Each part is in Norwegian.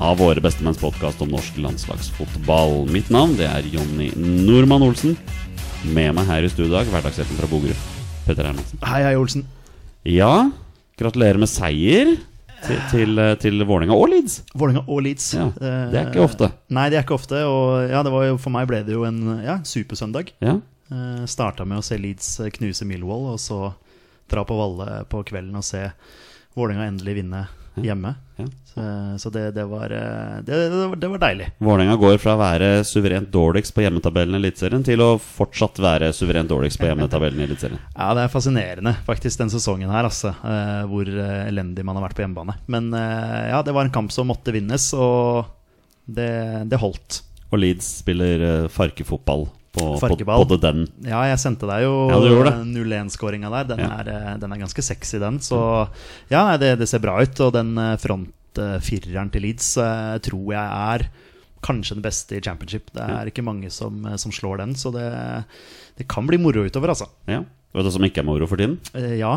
av Våre bestemenns podkast om norsk landslagsfotball. Mitt navn det er Jonny Normann Olsen. Med meg her i studio i dag, fra Bogerud, Petter Hermansen. Hei, hei, Olsen. Ja, gratulerer med seier til, til, til Vålerenga og Leeds. Vålerenga og Leeds. Ja, Eh, det er ikke ofte. Nei, det er ikke ofte. Og ja, det var jo, for meg ble det jo en ja, supersøndag. Ja, Uh, Starta med å se Leeds eh, knuse Millwall, og så dra på Valle på kvelden og se Vålerenga endelig vinne hjemme. ja. Så, så det, det, var, eh, det, det, var- det var deilig. Vålerenga går fra å være suverent dårligst på hjemmetabellen i Eliteserien til å fortsatt være suverent dårligst på hjemmetabellen i Eliteserien. Ja, det er fascinerende faktisk den sesongen her, altså. eh, hvor eh, elendig man har vært på hjemmebane. Men eh, ja, det var en kamp som måtte vinnes, og det, det holdt. Og Leeds spiller farkefotball på, både Farkeball. på den. Ja, jeg sendte deg jo Ja, du gjorde det. 0-1-skåringa der. Den, Ja. er, eh, den er ganske sexy, den. Så ja, det, det ser bra ut. Og den eh, fireren til Leeds uh, tror jeg er kanskje den beste i championship. Det er ikke mange som, eh, som slår den, så det, det kan bli moro utover, altså. Ja. Vet du hva som ikke er moro for tiden? Uh, ja.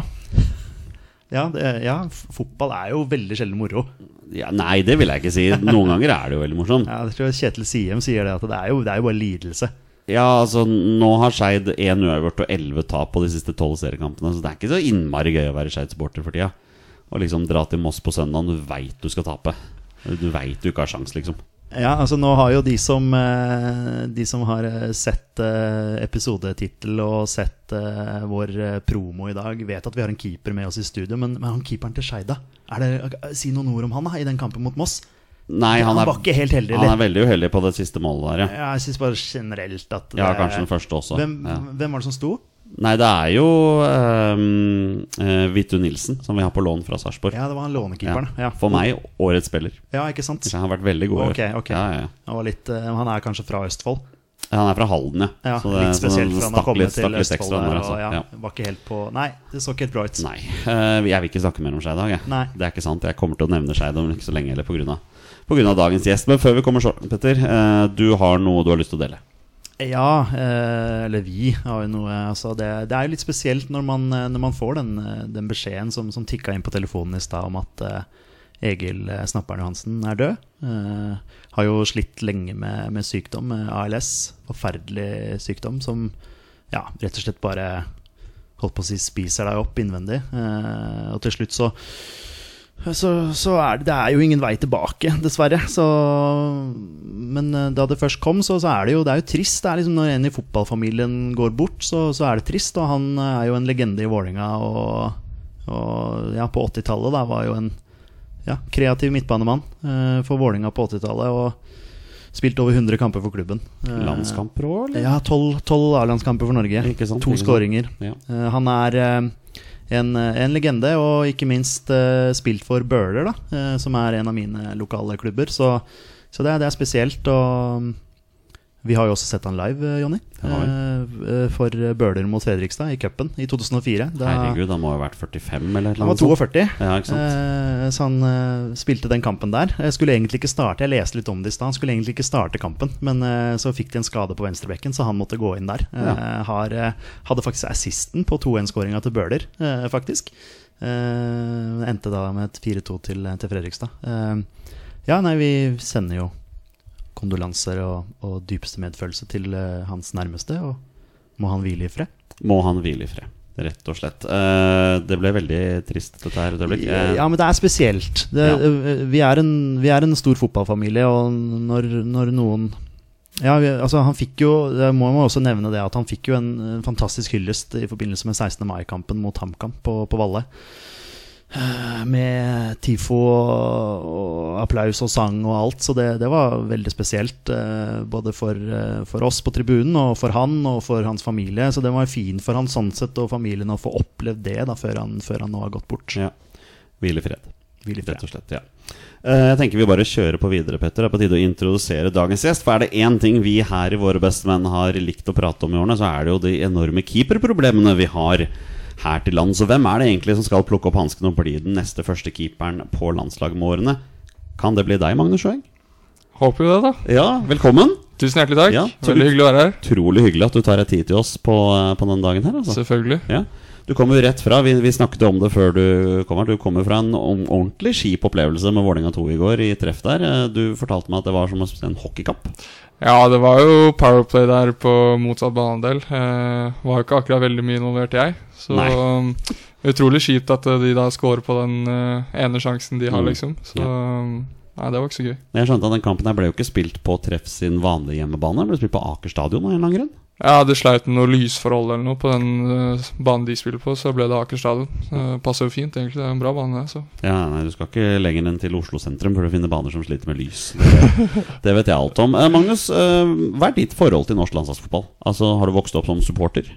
Ja, det, ja, fotball er jo veldig sjelden moro. Ja, nei, det vil jeg ikke si. Noen ganger er det jo veldig morsomt. Ja, jeg tror Kjetil Siem sier det, at det er jo, det er jo bare lidelse. Ja, altså, nå har Skeid én uavgjort og elleve tap på de siste tolv seriekampene, så det er ikke så innmari gøy å være Skeid-supporter for tida. Å liksom dra til Moss på søndag, du veit du skal tape. Du veit du ikke har sjans, liksom. Ja, altså nå har jo de som, eh, de som har eh, sett eh, episodetittel og sett vår promo i dag, vet at vi har en keeper med oss i studio. Men, men han keeperen til Skeid, da? Det- Si noen ord om han da, i den kampen mot Moss. Nei, han han er, helt heldig, han er veldig uheldig på det siste målet der, ja. Ja, jeg syns bare generelt at det, Ja, kanskje den første også. Hvem, Ja. hvem var det som sto? Nei, det er jo um, uh, Vitu Nilsen, som vi har på lån fra Sarpsborg. Ja, det var han lånekeeperen. Ja. For meg årets spiller. Ja, ikke sant? Han har vært veldig god i år. Ok, ok. Ja, ja, ja. Han, var litt, eh, han er kanskje fra Østfold. Han er fra Halden, ja. Ja, Så det- litt spesielt det for han har kommet til Østfold der. der, Og, altså. ja, Ja. Var ikke helt på Nei, det så ikke helt bra ut. Nei, eh, jeg vil ikke snakke mer om Skeid i dag. Jeg. Nei. Det er ikke sant. Jeg kommer til å nevne Skeid om ikke så lenge, eller på grunn, av, på grunn av dagens gjest. Men før vi kommer så, Petter, eh, du har noe du har lyst til å dele. Ja, eh, eller vi har jo noe altså det, det er jo litt spesielt når man, eh, når man får den, eh, den beskjeden som, som tikka inn på telefonen i stad om at eh, Egil eh, Snapperen Johansen er død. Eh, har jo slitt lenge med, med sykdom, med ALS. Forferdelig sykdom som ja, rett og slett bare holdt på å si spiser deg opp innvendig. Og til slutt så så, så er det, det er jo ingen vei tilbake, dessverre. Så, men eh, da det først kom, så, så er det jo, det er jo trist. Det er liksom Når en i fotballfamilien går bort, så, så er det trist. Og han eh, er jo en legende i Vålerenga. Og, og ja, på 80-tallet da var jo en ja, kreativ midtbanemann eh, for Vålerenga på 80-tallet. Og spilt over 100 kamper for klubben. Eh, Landskamper òg, eller? Ja, tolv A-landskamper for Norge. To skåringer. Ja. Eh, han er eh, en, en legende, og ikke minst eh, spilt for Bøler, da, eh, som er en av mine lokale klubber. Så, så det, det er spesielt. Og vi har jo også sett han live, eh, Jonny. Vi. Eh, for Bøler mot Fredrikstad i cupen i 2004. Da, Herregud, han må ha vært 45 eller han var 42. Ja? Eh, så han eh, spilte den kampen der. Jeg skulle egentlig ikke starte Jeg leste litt om det i stad. Skulle egentlig ikke starte kampen, men eh, så fikk de en skade på venstrebekken, så han måtte gå inn der. Eh, Ja. har, eh, hadde faktisk assisten på 2-1-skåringa til Bøhler, eh, faktisk. Eh, endte da med et 4-2 til, til Fredrikstad. Eh, ja, nei, vi sender jo kondolanser og, og dypeste medfølelse til eh, hans nærmeste, og må han hvile i fred. Må han hvile i fred, rett og slett. Eh, det ble veldig trist, dette her Det ble, Eh, Ja, men det er spesielt. Det, Ja. øh, vi, er en, vi er en stor fotballfamilie, og når, når noen Ja, altså han fikk jo må man også nevne det at han fikk jo en, en fantastisk hyllest i forbindelse med 16. mai-kampen mot HamKam på, på Valle. Eh, Med TIFO og, applaus og sang og alt, så det, det var veldig spesielt. eh, Både for, eh, for oss på tribunen og for han og for hans familie. Så det var fint for han sånn sett og familien å få opplevd det da før han, før han nå har gått bort. Ja. Hvil i fred. Rett og slett, ja. Jeg tenker vi bare kjører på videre, Petter. Det er på tide å introdusere dagens gjest. For er det én ting vi her i Våre bestemenn har likt å prate om i årene, så er det jo de enorme keeperproblemene vi har her til lands. Og hvem er det egentlig som skal plukke opp hansken og bli den neste første keeperen på landslaget med årene? Kan det bli deg, Magnus Sjøeng? Håper jo det, da. Ja, velkommen. Tusen hjertelig takk. Ja, Veldig hyggelig å være her. Utrolig hyggelig at du tar deg tid til oss på, på denne dagen her. Altså. Selvfølgelig. Ja. Du kommer jo rett fra, vi, vi snakket om det før du kom her. Du kommer fra en ordentlig kjip opplevelse med Vålerenga 2 i går, i treff der. Eh, Du fortalte meg at det var som en hockeykamp. Ja, det var jo powerplay der på motsatt banedel. Eh, var jo ikke akkurat veldig mye involvert, jeg. Så um, utrolig kjipt at eh, de da scorer på den uh, ene sjansen de har, Mm. liksom. Så um, Nei, det var ikke så gøy. Jeg skjønte at den kampen her ble jo ikke spilt på treff sin vanlige hjemmebane. Den ble spilt på Aker stadion av en eller annen grunn. Ja, det sleit med noe lysforhold eller noe på den uh, banen de spiller på, så ble det Aker stadion. Uh, passer jo fint, egentlig. Det er en bra bane, det. Så. Ja, nei, Du skal ikke lenger enn til Oslo sentrum for å finne baner som sliter med lys. Det, det vet jeg alt om. Uh, Magnus, eh, hva er ditt forhold til norsk landslagsfotball? Altså, Har du vokst opp som supporter?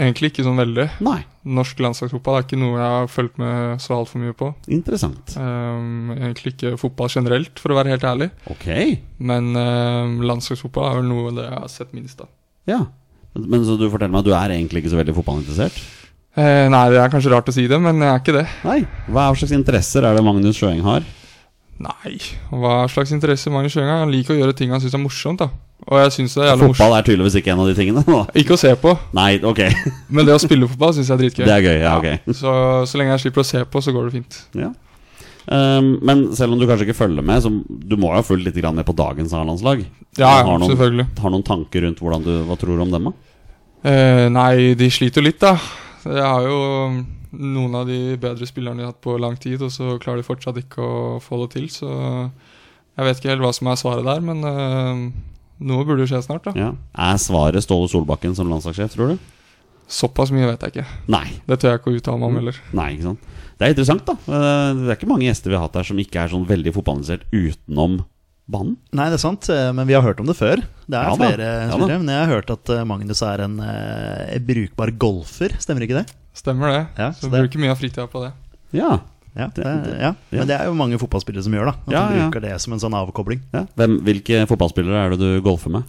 Egentlig ikke sånn veldig. Nei. Norsk landslagsfotball er ikke noe jeg har fulgt med så altfor mye på. Interessant. Um, egentlig ikke fotball generelt, for å være helt ærlig. Ok. Men um, landslagsfotball er vel noe det jeg har sett minst av. Ja. Men så du forteller meg at du er egentlig ikke så veldig fotballinteressert? Eh, nei, det er kanskje rart å si det, men jeg er ikke det. Nei. Hva slags interesser er det Magnus Sjøeng har? Nei, hva slags interesser Magnus Sjøeng har? Han liker å gjøre ting han syns er morsomt, da. Og jeg synes det er jævlig morsomt. Fotball er tydeligvis ikke en av de tingene. Da. Ikke å se på, Nei, ok. men det å spille fotball syns jeg er dritgøy. Det er gøy. Ja, ok. Så, så lenge jeg slipper å se på, så går det fint. Ja. Um, men selv om du kanskje ikke følger med, så du må jo ha fulgt litt med på dagens A-landslag. Ja, Har noen- selvfølgelig. Har noen tanker rundt hvordan du, hva tror du om dem? da? Eh, nei, de sliter jo litt, da. Jeg har jo noen av de bedre spillerne de har hatt på lang tid, og så klarer de fortsatt ikke å få det til. Så jeg vet ikke helt hva som er svaret der, men eh, noe burde jo skje snart, da. Ja. Er svaret Ståle Solbakken som landslagssjef, tror du? Såpass mye vet jeg ikke. Nei. Det tør jeg ikke å uttale meg om heller. Nei, ikke sant Det er interessant, da. Eh, Det er ikke mange gjester vi har hatt her som ikke er sånn veldig fotballinteressert utenom banen. Nei, det er sant, eh, men vi har hørt om det før. Det er Ja flere ja spillere, men jeg har hørt at eh, Magnus er en eh, brukbar golfer. Stemmer ikke det? Stemmer det. Ja, så så det- bruker mye av fritida på det. Ja. Ja, Det- ja. ja. Men det er jo mange fotballspillere som gjør da At Ja, de ja. bruker det som en sånn avkobling. ja. Hvem, hvilke fotballspillere er det du golfer med?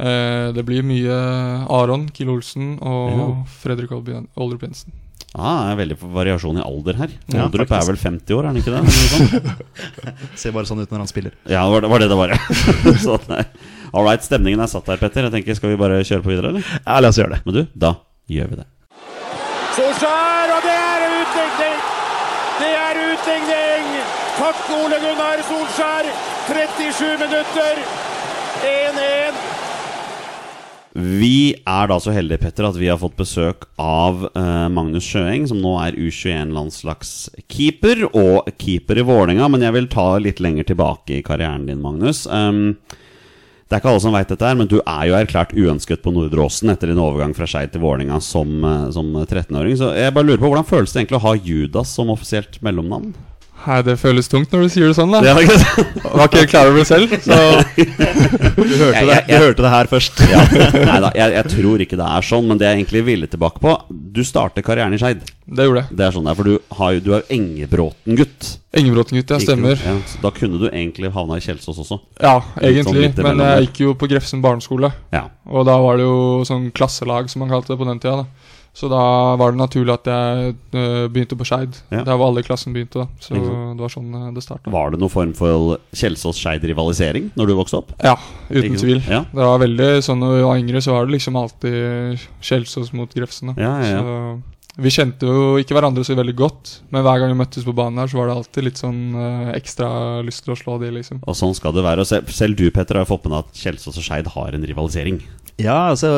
Eh, det blir mye Aron Kiel Olsen og Ja. Fredrik Oldrup Jensen. Ah, det er veldig variasjon i alder her. Ja, er vel 50 år, er han ikke det? Eller? Ser bare sånn ut når han spiller. Ja, det var det var det det var. ja. Så, nei. All right, stemningen er satt her, Petter. Jeg tenker, Skal vi bare kjøre på videre, eller? Ja, la oss gjøre det. Men du, da gjør vi det. Solskjær, og det er utligning! Det er utligning! Takk, Ole Gunnar Solskjær. 37 minutter. 1-1. Vi er da så heldige, Petter, at vi har fått besøk av eh, Magnus Sjøeng, som nå er U21-landslagskeeper og keeper i Vålerenga. Men jeg vil ta litt lenger tilbake i karrieren din, Magnus. Um, det er ikke alle som veit dette, her, men du er jo erklært uønsket på Nordre Åsen etter din overgang fra Skeid til Vålerenga som, eh, som 13-åring. Så jeg bare lurer på hvordan føles det egentlig å ha Judas som offisielt mellomnavn? Nei, det føles tungt når du sier det sånn, da. Det var ikke var ikke helt klar over det selv. Så Du hørte, det, du hørte det her først. Ja. Nei da, jeg, jeg tror ikke det er sånn, men det jeg egentlig ville tilbake på Du startet karrieren i Skeid. det gjorde jeg. Det er sånn det er, for du, har du er jo Engebråten-gutt. Engebråten-gutt, ja. Stemmer. Ikke, Ja, da kunne du egentlig havna i Kjelsås også. Ja, egentlig, sånn egentlig. Men jeg gikk jo på Grefsen barneskole. Ja. Og da var det jo sånn klasselag, som man kalte det på den tida. da Så da var det naturlig at jeg øh, begynte på Skeid. Ja. Der hvor alle i klassen begynte. da Så sant. det var sånn øh, det starta. Var det noen form for Kjelsås-Skeid-rivalisering når du vokste opp? Ja, uten Ikke tvil. Ja. Det var veldig sånn Når vi var yngre, så var det liksom alltid Kjelsås mot Grefsen. Ja. Så vi kjente jo ikke hverandre så veldig godt, men hver gang vi møttes på banen her, så var det alltid litt sånn uh, ekstra lyst til å slå de, liksom. Og sånn skal det være. Og selv, selv du, Petter, har fått med deg at Kjelsås og Skeid har en rivalisering. Ja, altså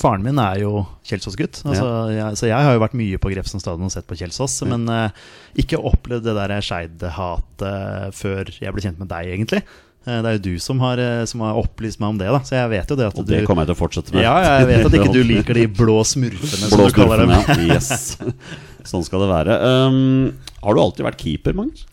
Faren min er jo Kjelsås-gutt. Altså, ja. så jeg har jo vært mye på Grefsen stadion og sett på Kjelsås. Men uh, ikke opplevd det der Skeid-hatet før jeg ble kjent med deg, egentlig. Eh, Det er jo du som har, eh, som har opplyst meg om det, da. Så jeg vet jo det at Og du det kommer jeg til å fortsette med. Ja, jeg vet at ikke du liker de blå smurfene, som Blå du kaller dem. ja. Yes. Sånn skal det være. Um, har du alltid vært keeper, Magnus?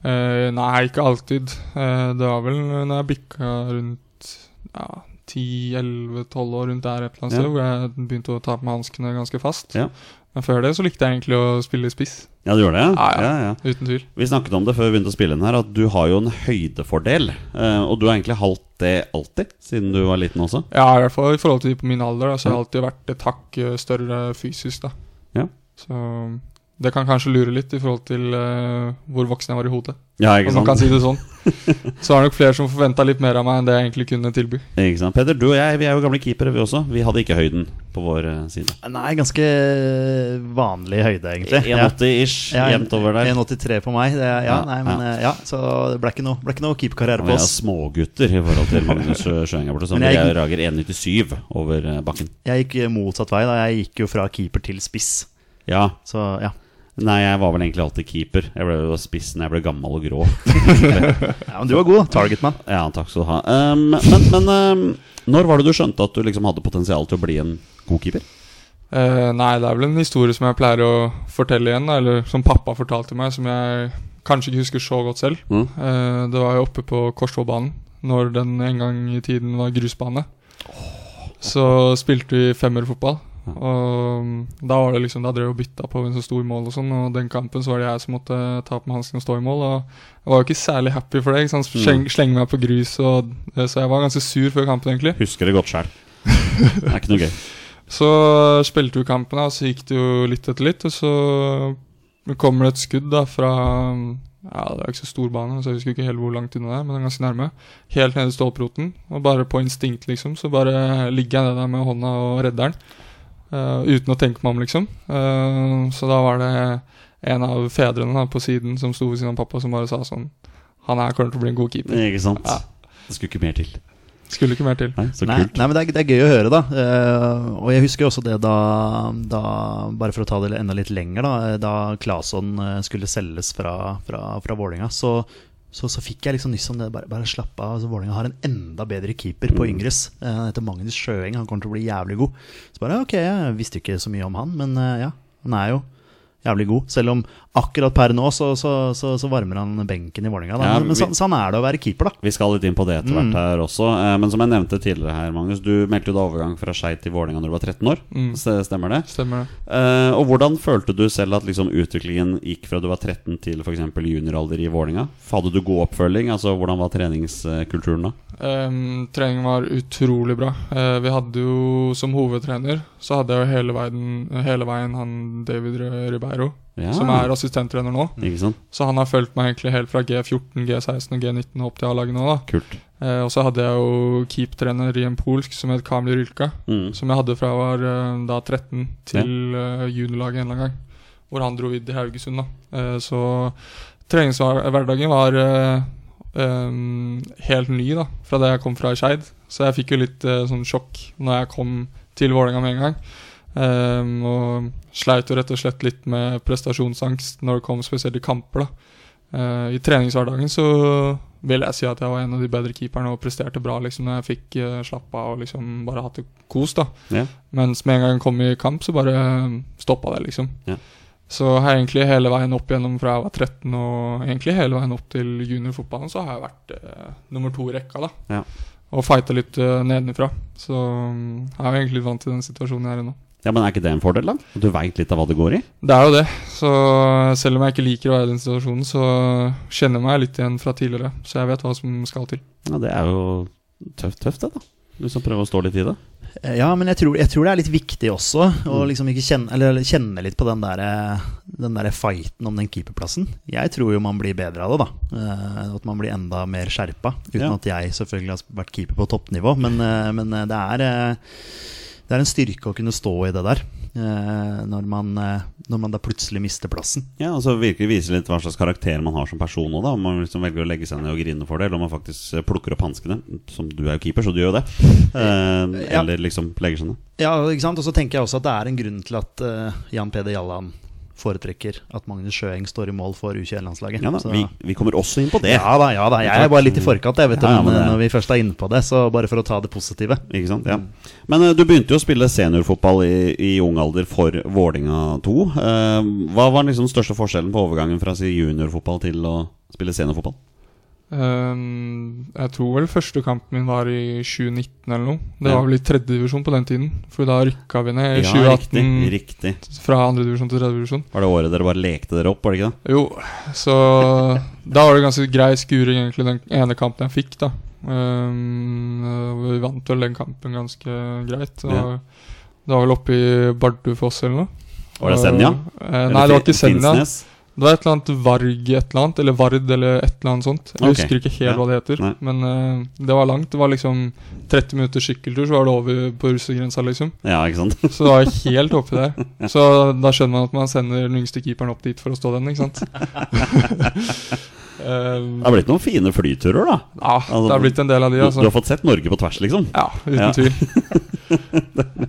Uh, nei, ikke alltid. Det var vel når jeg bikka rundt ja, 10-11-12 år rundt der et eller annet sted, hvor jeg begynte å ta på meg hanskene ganske fast. Ja. Men før det så likte jeg egentlig å spille spiss. Ja, du gjør det? Ja, ja. ja, ja. Uten tvil. Vi snakket om det før vi begynte å spille inn her, at du har jo en høydefordel. eh, Og du har egentlig halvt det alltid, siden du var liten også. Ja, i hvert fall i forhold til de på min alder, da, så har jeg alltid vært et hakk eh, større fysisk, da. Ja. Så det kan kanskje lure litt i forhold til uh, hvor voksen jeg var i hodet. Ja, ikke Om man kan si det sånn. Så er det nok flere som forventa litt mer av meg enn det jeg egentlig kunne tilby. Ikke sant? Peder, du og jeg vi er jo gamle keepere, vi også. Vi hadde ikke høyden på vår eh, side. Nei, ganske vanlig høyde, egentlig. 1,80-ish, Ja, jevnt over der. 1,83 på meg. Det, er- ja, nei, men ja. eh, ja, Så det ble ikke noe, ble ikke noe keeperkarriere Vi på er oss. smågutter i forhold til Magnus Sjøeng borte, som Men jeg- jeg rager 1,97 over bakken. Jeg gikk motsatt vei. da Jeg gikk jo fra keeper til spiss. Ja. Så ja. Nei, jeg var vel egentlig alltid keeper. Jeg ble jo spiss når jeg ble gammel og grå. ja men du var god. Targetman. Ja, takk skal du ha. Um, men men um, når var det du skjønte at du liksom hadde potensial til å bli en god keeper? Uh, nei, det er vel en historie som jeg pleier å fortelle igjen, da, eller som pappa fortalte meg, som jeg kanskje ikke husker så godt selv. Mm. Uh, det var jo oppe på Korsvollbanen, når den en gang i tiden var grusbane. Så spilte vi femmerfotball. Og mm, da var det liksom Da drev og bytta på hvem som sto i mål og sånn, og den kampen så var det jeg som måtte ta på hansken og stå i mål. Og jeg var jo ikke særlig happy for det. Ikke sant? Sleng, Slenge meg på grus, og, så jeg var ganske sur før kampen, egentlig. Husker det godt sjøl. Det er ikke noe gøy. Så spilte vi kampen, og så gikk det jo litt etter litt. Og så kommer det et skudd da fra Ja, det er ikke så stor bane, så jeg husker ikke helt hvor langt unna det er, men det er ganske nærme. Helt nede i stålproten Og bare på instinkt, liksom, så bare ligger jeg ned der med hånda og redder den. Eh, uten å tenke meg om, liksom. Uh, så da var det en av fedrene da, på siden som sto ved siden av pappa, som bare sa sånn Han her kommer til å bli en god keeper. Ikke sant? Ja. Det skulle ikke mer til. Skulle ikke mer til. Nei, så kult. nei, men det er, det er gøy å høre, da. Uh, og jeg husker også det da, da Bare for å ta det enda litt lenger, da Da Claesson skulle selges fra, fra, fra Vålinga, så, så, så fikk jeg liksom nyss om det. Bare, bare slapp av. Altså, Vålerenga har en enda bedre keeper på Yngres. Eh, Han heter Magnus Sjøeng. Han kommer til å bli jævlig god. Så bare ok, jeg visste ikke så mye om han, men eh, ja, han er jo jævlig god. Selv om akkurat per nå så, så, så, så varmer han benken i Vålerenga. Ja, Men, sånn, sånn er det å være keeper, da. Vi skal litt inn på det etter hvert Mm. her også. Eh, Men som jeg nevnte tidligere her, Magnus, du meldte jo da overgang fra Skeid til Vålerenga når du var 13 år. Mm. Stemmer det? Stemmer det. Uh, og hvordan følte du selv at liksom utviklingen gikk fra du var 13 til f.eks. junioralder i Vålerenga? Hadde du god oppfølging? Altså, Hvordan var treningskulturen da? Um, treningen var utrolig bra. Uh, vi hadde jo som hovedtrener Så hadde jeg jo hele veien, hele veien han David Ribeiro, Ja. som er assistenttrener nå. Så han har fulgt meg egentlig helt fra G14, G16 og G19 opp til A-laget nå. da Kult. eh, Og så hadde jeg jo keep-trener i en polsk som het Kamil Rylka, Mm. som jeg hadde fra jeg var eh, da 13 til ja. juniorlaget en eller annen gang. Hvor han dro vidt i Haugesund. da Eh, Så treningshverdagen var eh, em, helt ny da fra det jeg kom fra i Skeid. Så jeg fikk jo litt uh, sånn sjokk når jeg kom til Vålerenga med en gang. Em, og sleit jo rett og slett litt med prestasjonsangst når det kom spesielt i kamper. Eh, I treningshverdagen så vil jeg si at jeg var en av de bedre keeperne og presterte bra liksom når jeg fikk uh, slappe av og liksom bare hatt det kos. da Ja. Mens med en gang jeg kom i kamp, så bare stoppa det, liksom. Ja. Så har jeg egentlig hele veien opp gjennom fra jeg var 13 og egentlig hele veien opp til juniorfotballen, så har jeg vært uh, nummer to i rekka, da. Ja. Og fighta litt uh, nedenifra. Så um, jeg er egentlig vant til den situasjonen jeg er i nå. Ja, Men er ikke det en fordel, da? At du veit litt av hva det går i? Det er jo det. Så selv om jeg ikke liker å være i den situasjonen, så kjenner jeg meg litt igjen fra tidligere. Så jeg vet hva som skal til. Ja, Det er jo tøft, tøft det, da. Du som prøver å stå litt i det. Eh, Ja, men jeg tror, jeg tror det er litt viktig også å Mm. liksom ikke kjenne, eller kjenne litt på den der, den der fighten om den keeperplassen. Jeg tror jo man blir bedre av det, da. Eh, At man blir enda mer skjerpa. Uten Ja. at jeg selvfølgelig har vært keeper på toppnivå, men, eh, men eh, det er eh, det er en styrke å kunne stå i det der. eh, Når man, eh, når man da plutselig mister plassen. Ja, altså Virkelig vise litt hva slags karakter man har som person òg, da. Om man liksom velger å legge seg ned og grine for det, eller om man faktisk eh, plukker opp hanskene. Som du er jo keeper, så du gjør jo det. Eller liksom legger seg ned. Ja, ikke sant? Og så tenker jeg også at det er en grunn til at Jan Peder Jalland foretrekker at Magnus Sjøeng står i mål for U21-landslaget. Ja vi, vi kommer også inn på det. ja da, ja da. Jeg er bare litt i forkant, jeg, vet du, Ja, men, når vi først er inne på det. Så bare for å ta det positive. Ikke sant? Ja. Men uh, du begynte jo å spille seniorfotball i, i ung alder for Vålinga 2. Uh, hva var liksom den største forskjellen på overgangen fra si juniorfotball til å spille seniorfotball? Ehm, jeg tror vel første kampen min var i 2019 eller noe. Det Ja. var vel i tredjedivisjon på den tiden. For da rykka vi ned i Ja, 2018 riktig, riktig. fra andredivisjon til tredjedivisjon. Var det året dere bare lekte dere opp, var det ikke det? Jo, så da var det ganske grei skuring, egentlig, den ene kampen jeg fikk, da. Um, vi vant vel den kampen ganske greit. Og Ja. Det var vel oppe i Bardufoss eller noe. Var det Senja? Uh, nei, det var ikke Senja. Finnsnes? Det var et eller annet Varg et eller annet, eller Vard eller et eller annet sånt. Jeg okay. husker ikke helt Ja. hva det heter, Nei. men uh, det var langt. Det var liksom 30 minutter sykkeltur, så var det over på russegrensa, liksom. Ja, ikke sant? Så det var helt oppi der. Så da skjønner man at man sender den yngste keeperen opp dit for å stå den, ikke sant. Det Eh, har blitt noen fine flyturer, da. ja, det har blitt en del av de, Du, altså. du har fått sett Norge på tvers, liksom? Ja, uten Ja. tvil.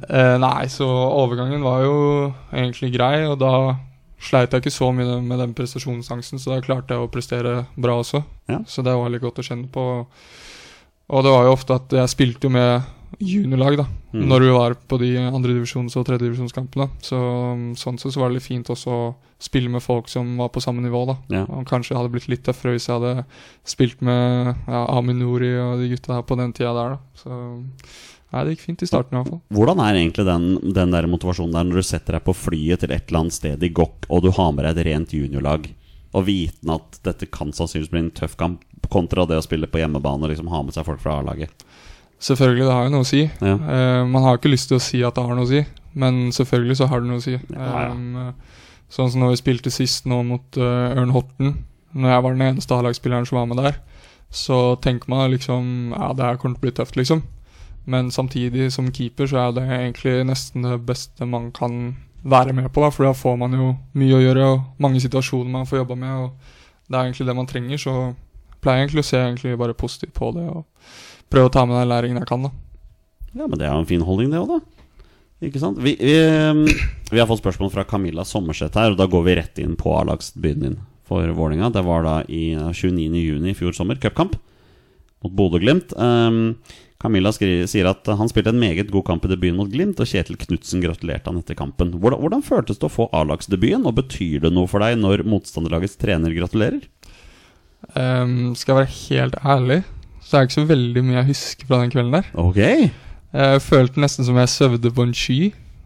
Eh, nei, så overgangen var jo egentlig grei, og da sleit jeg ikke så mye med den prestasjonsangsten, så da klarte jeg å prestere bra også. Ja. Så det var litt godt å kjenne på. Og det var jo ofte at jeg spilte jo med juniorlag da Mm. når vi var på de andredivisjons- og tredjedivisjonskampene. Så um, sånn sett så var det litt fint også å spille med folk som var på samme nivå. da Ja. Og kanskje hadde blitt litt tøffere hvis jeg hadde spilt med ja, Aminori og de gutta her på den tida der. da Så nei, det gikk fint i starten i hvert fall. Hvordan er egentlig den, den der motivasjonen der når du setter deg på flyet til et eller annet sted i Gokk, og du har med deg et rent juniorlag, og viten at dette kan sannsynligvis bli en tøff kamp, kontra det å spille på hjemmebane og liksom ha med seg folk fra A-laget? Selvfølgelig, det har jo noe å si. Ja. Uh, man har ikke lyst til å si at det har noe å si, men selvfølgelig så har det noe å si. Ja, ja. Um, sånn som når vi spilte sist nå mot uh, Ørn Horten, når jeg var den eneste A-lagsspilleren som var med der, så tenker man liksom Ja, det her kommer til å bli tøft, liksom. Men samtidig, som keeper, så er det egentlig nesten det beste man kan være med på, da, for da får man jo mye å gjøre, og mange situasjoner man får jobba med, og det er egentlig det man trenger, så pleier jeg egentlig å se egentlig bare positivt på det, og prøve å ta med den læringen jeg kan, da. Ja, men det er jo en fin holdning, det òg, da. Ikke sant? Vi, vi, vi har fått spørsmål fra Camilla Sommerseth her, og da går vi rett inn på A-lagsdebuten din for Vålinga. Det var da i eh, 29.6 i fjor sommer, cupkamp mot Bodø-Glimt. Ehm, Camilla skriver, sier at han spilte en meget god kamp i debuten mot Glimt, og Kjetil Knutsen gratulerte han etter kampen. Hvordan, hvordan føltes det å få A-lagsdebuten, og betyr det noe for deg når motstanderlagets trener gratulerer? Um, skal jeg være helt ærlig, så er det ikke så veldig mye jeg husker fra den kvelden der. Ok! Jeg følte nesten som jeg søvde på en sky.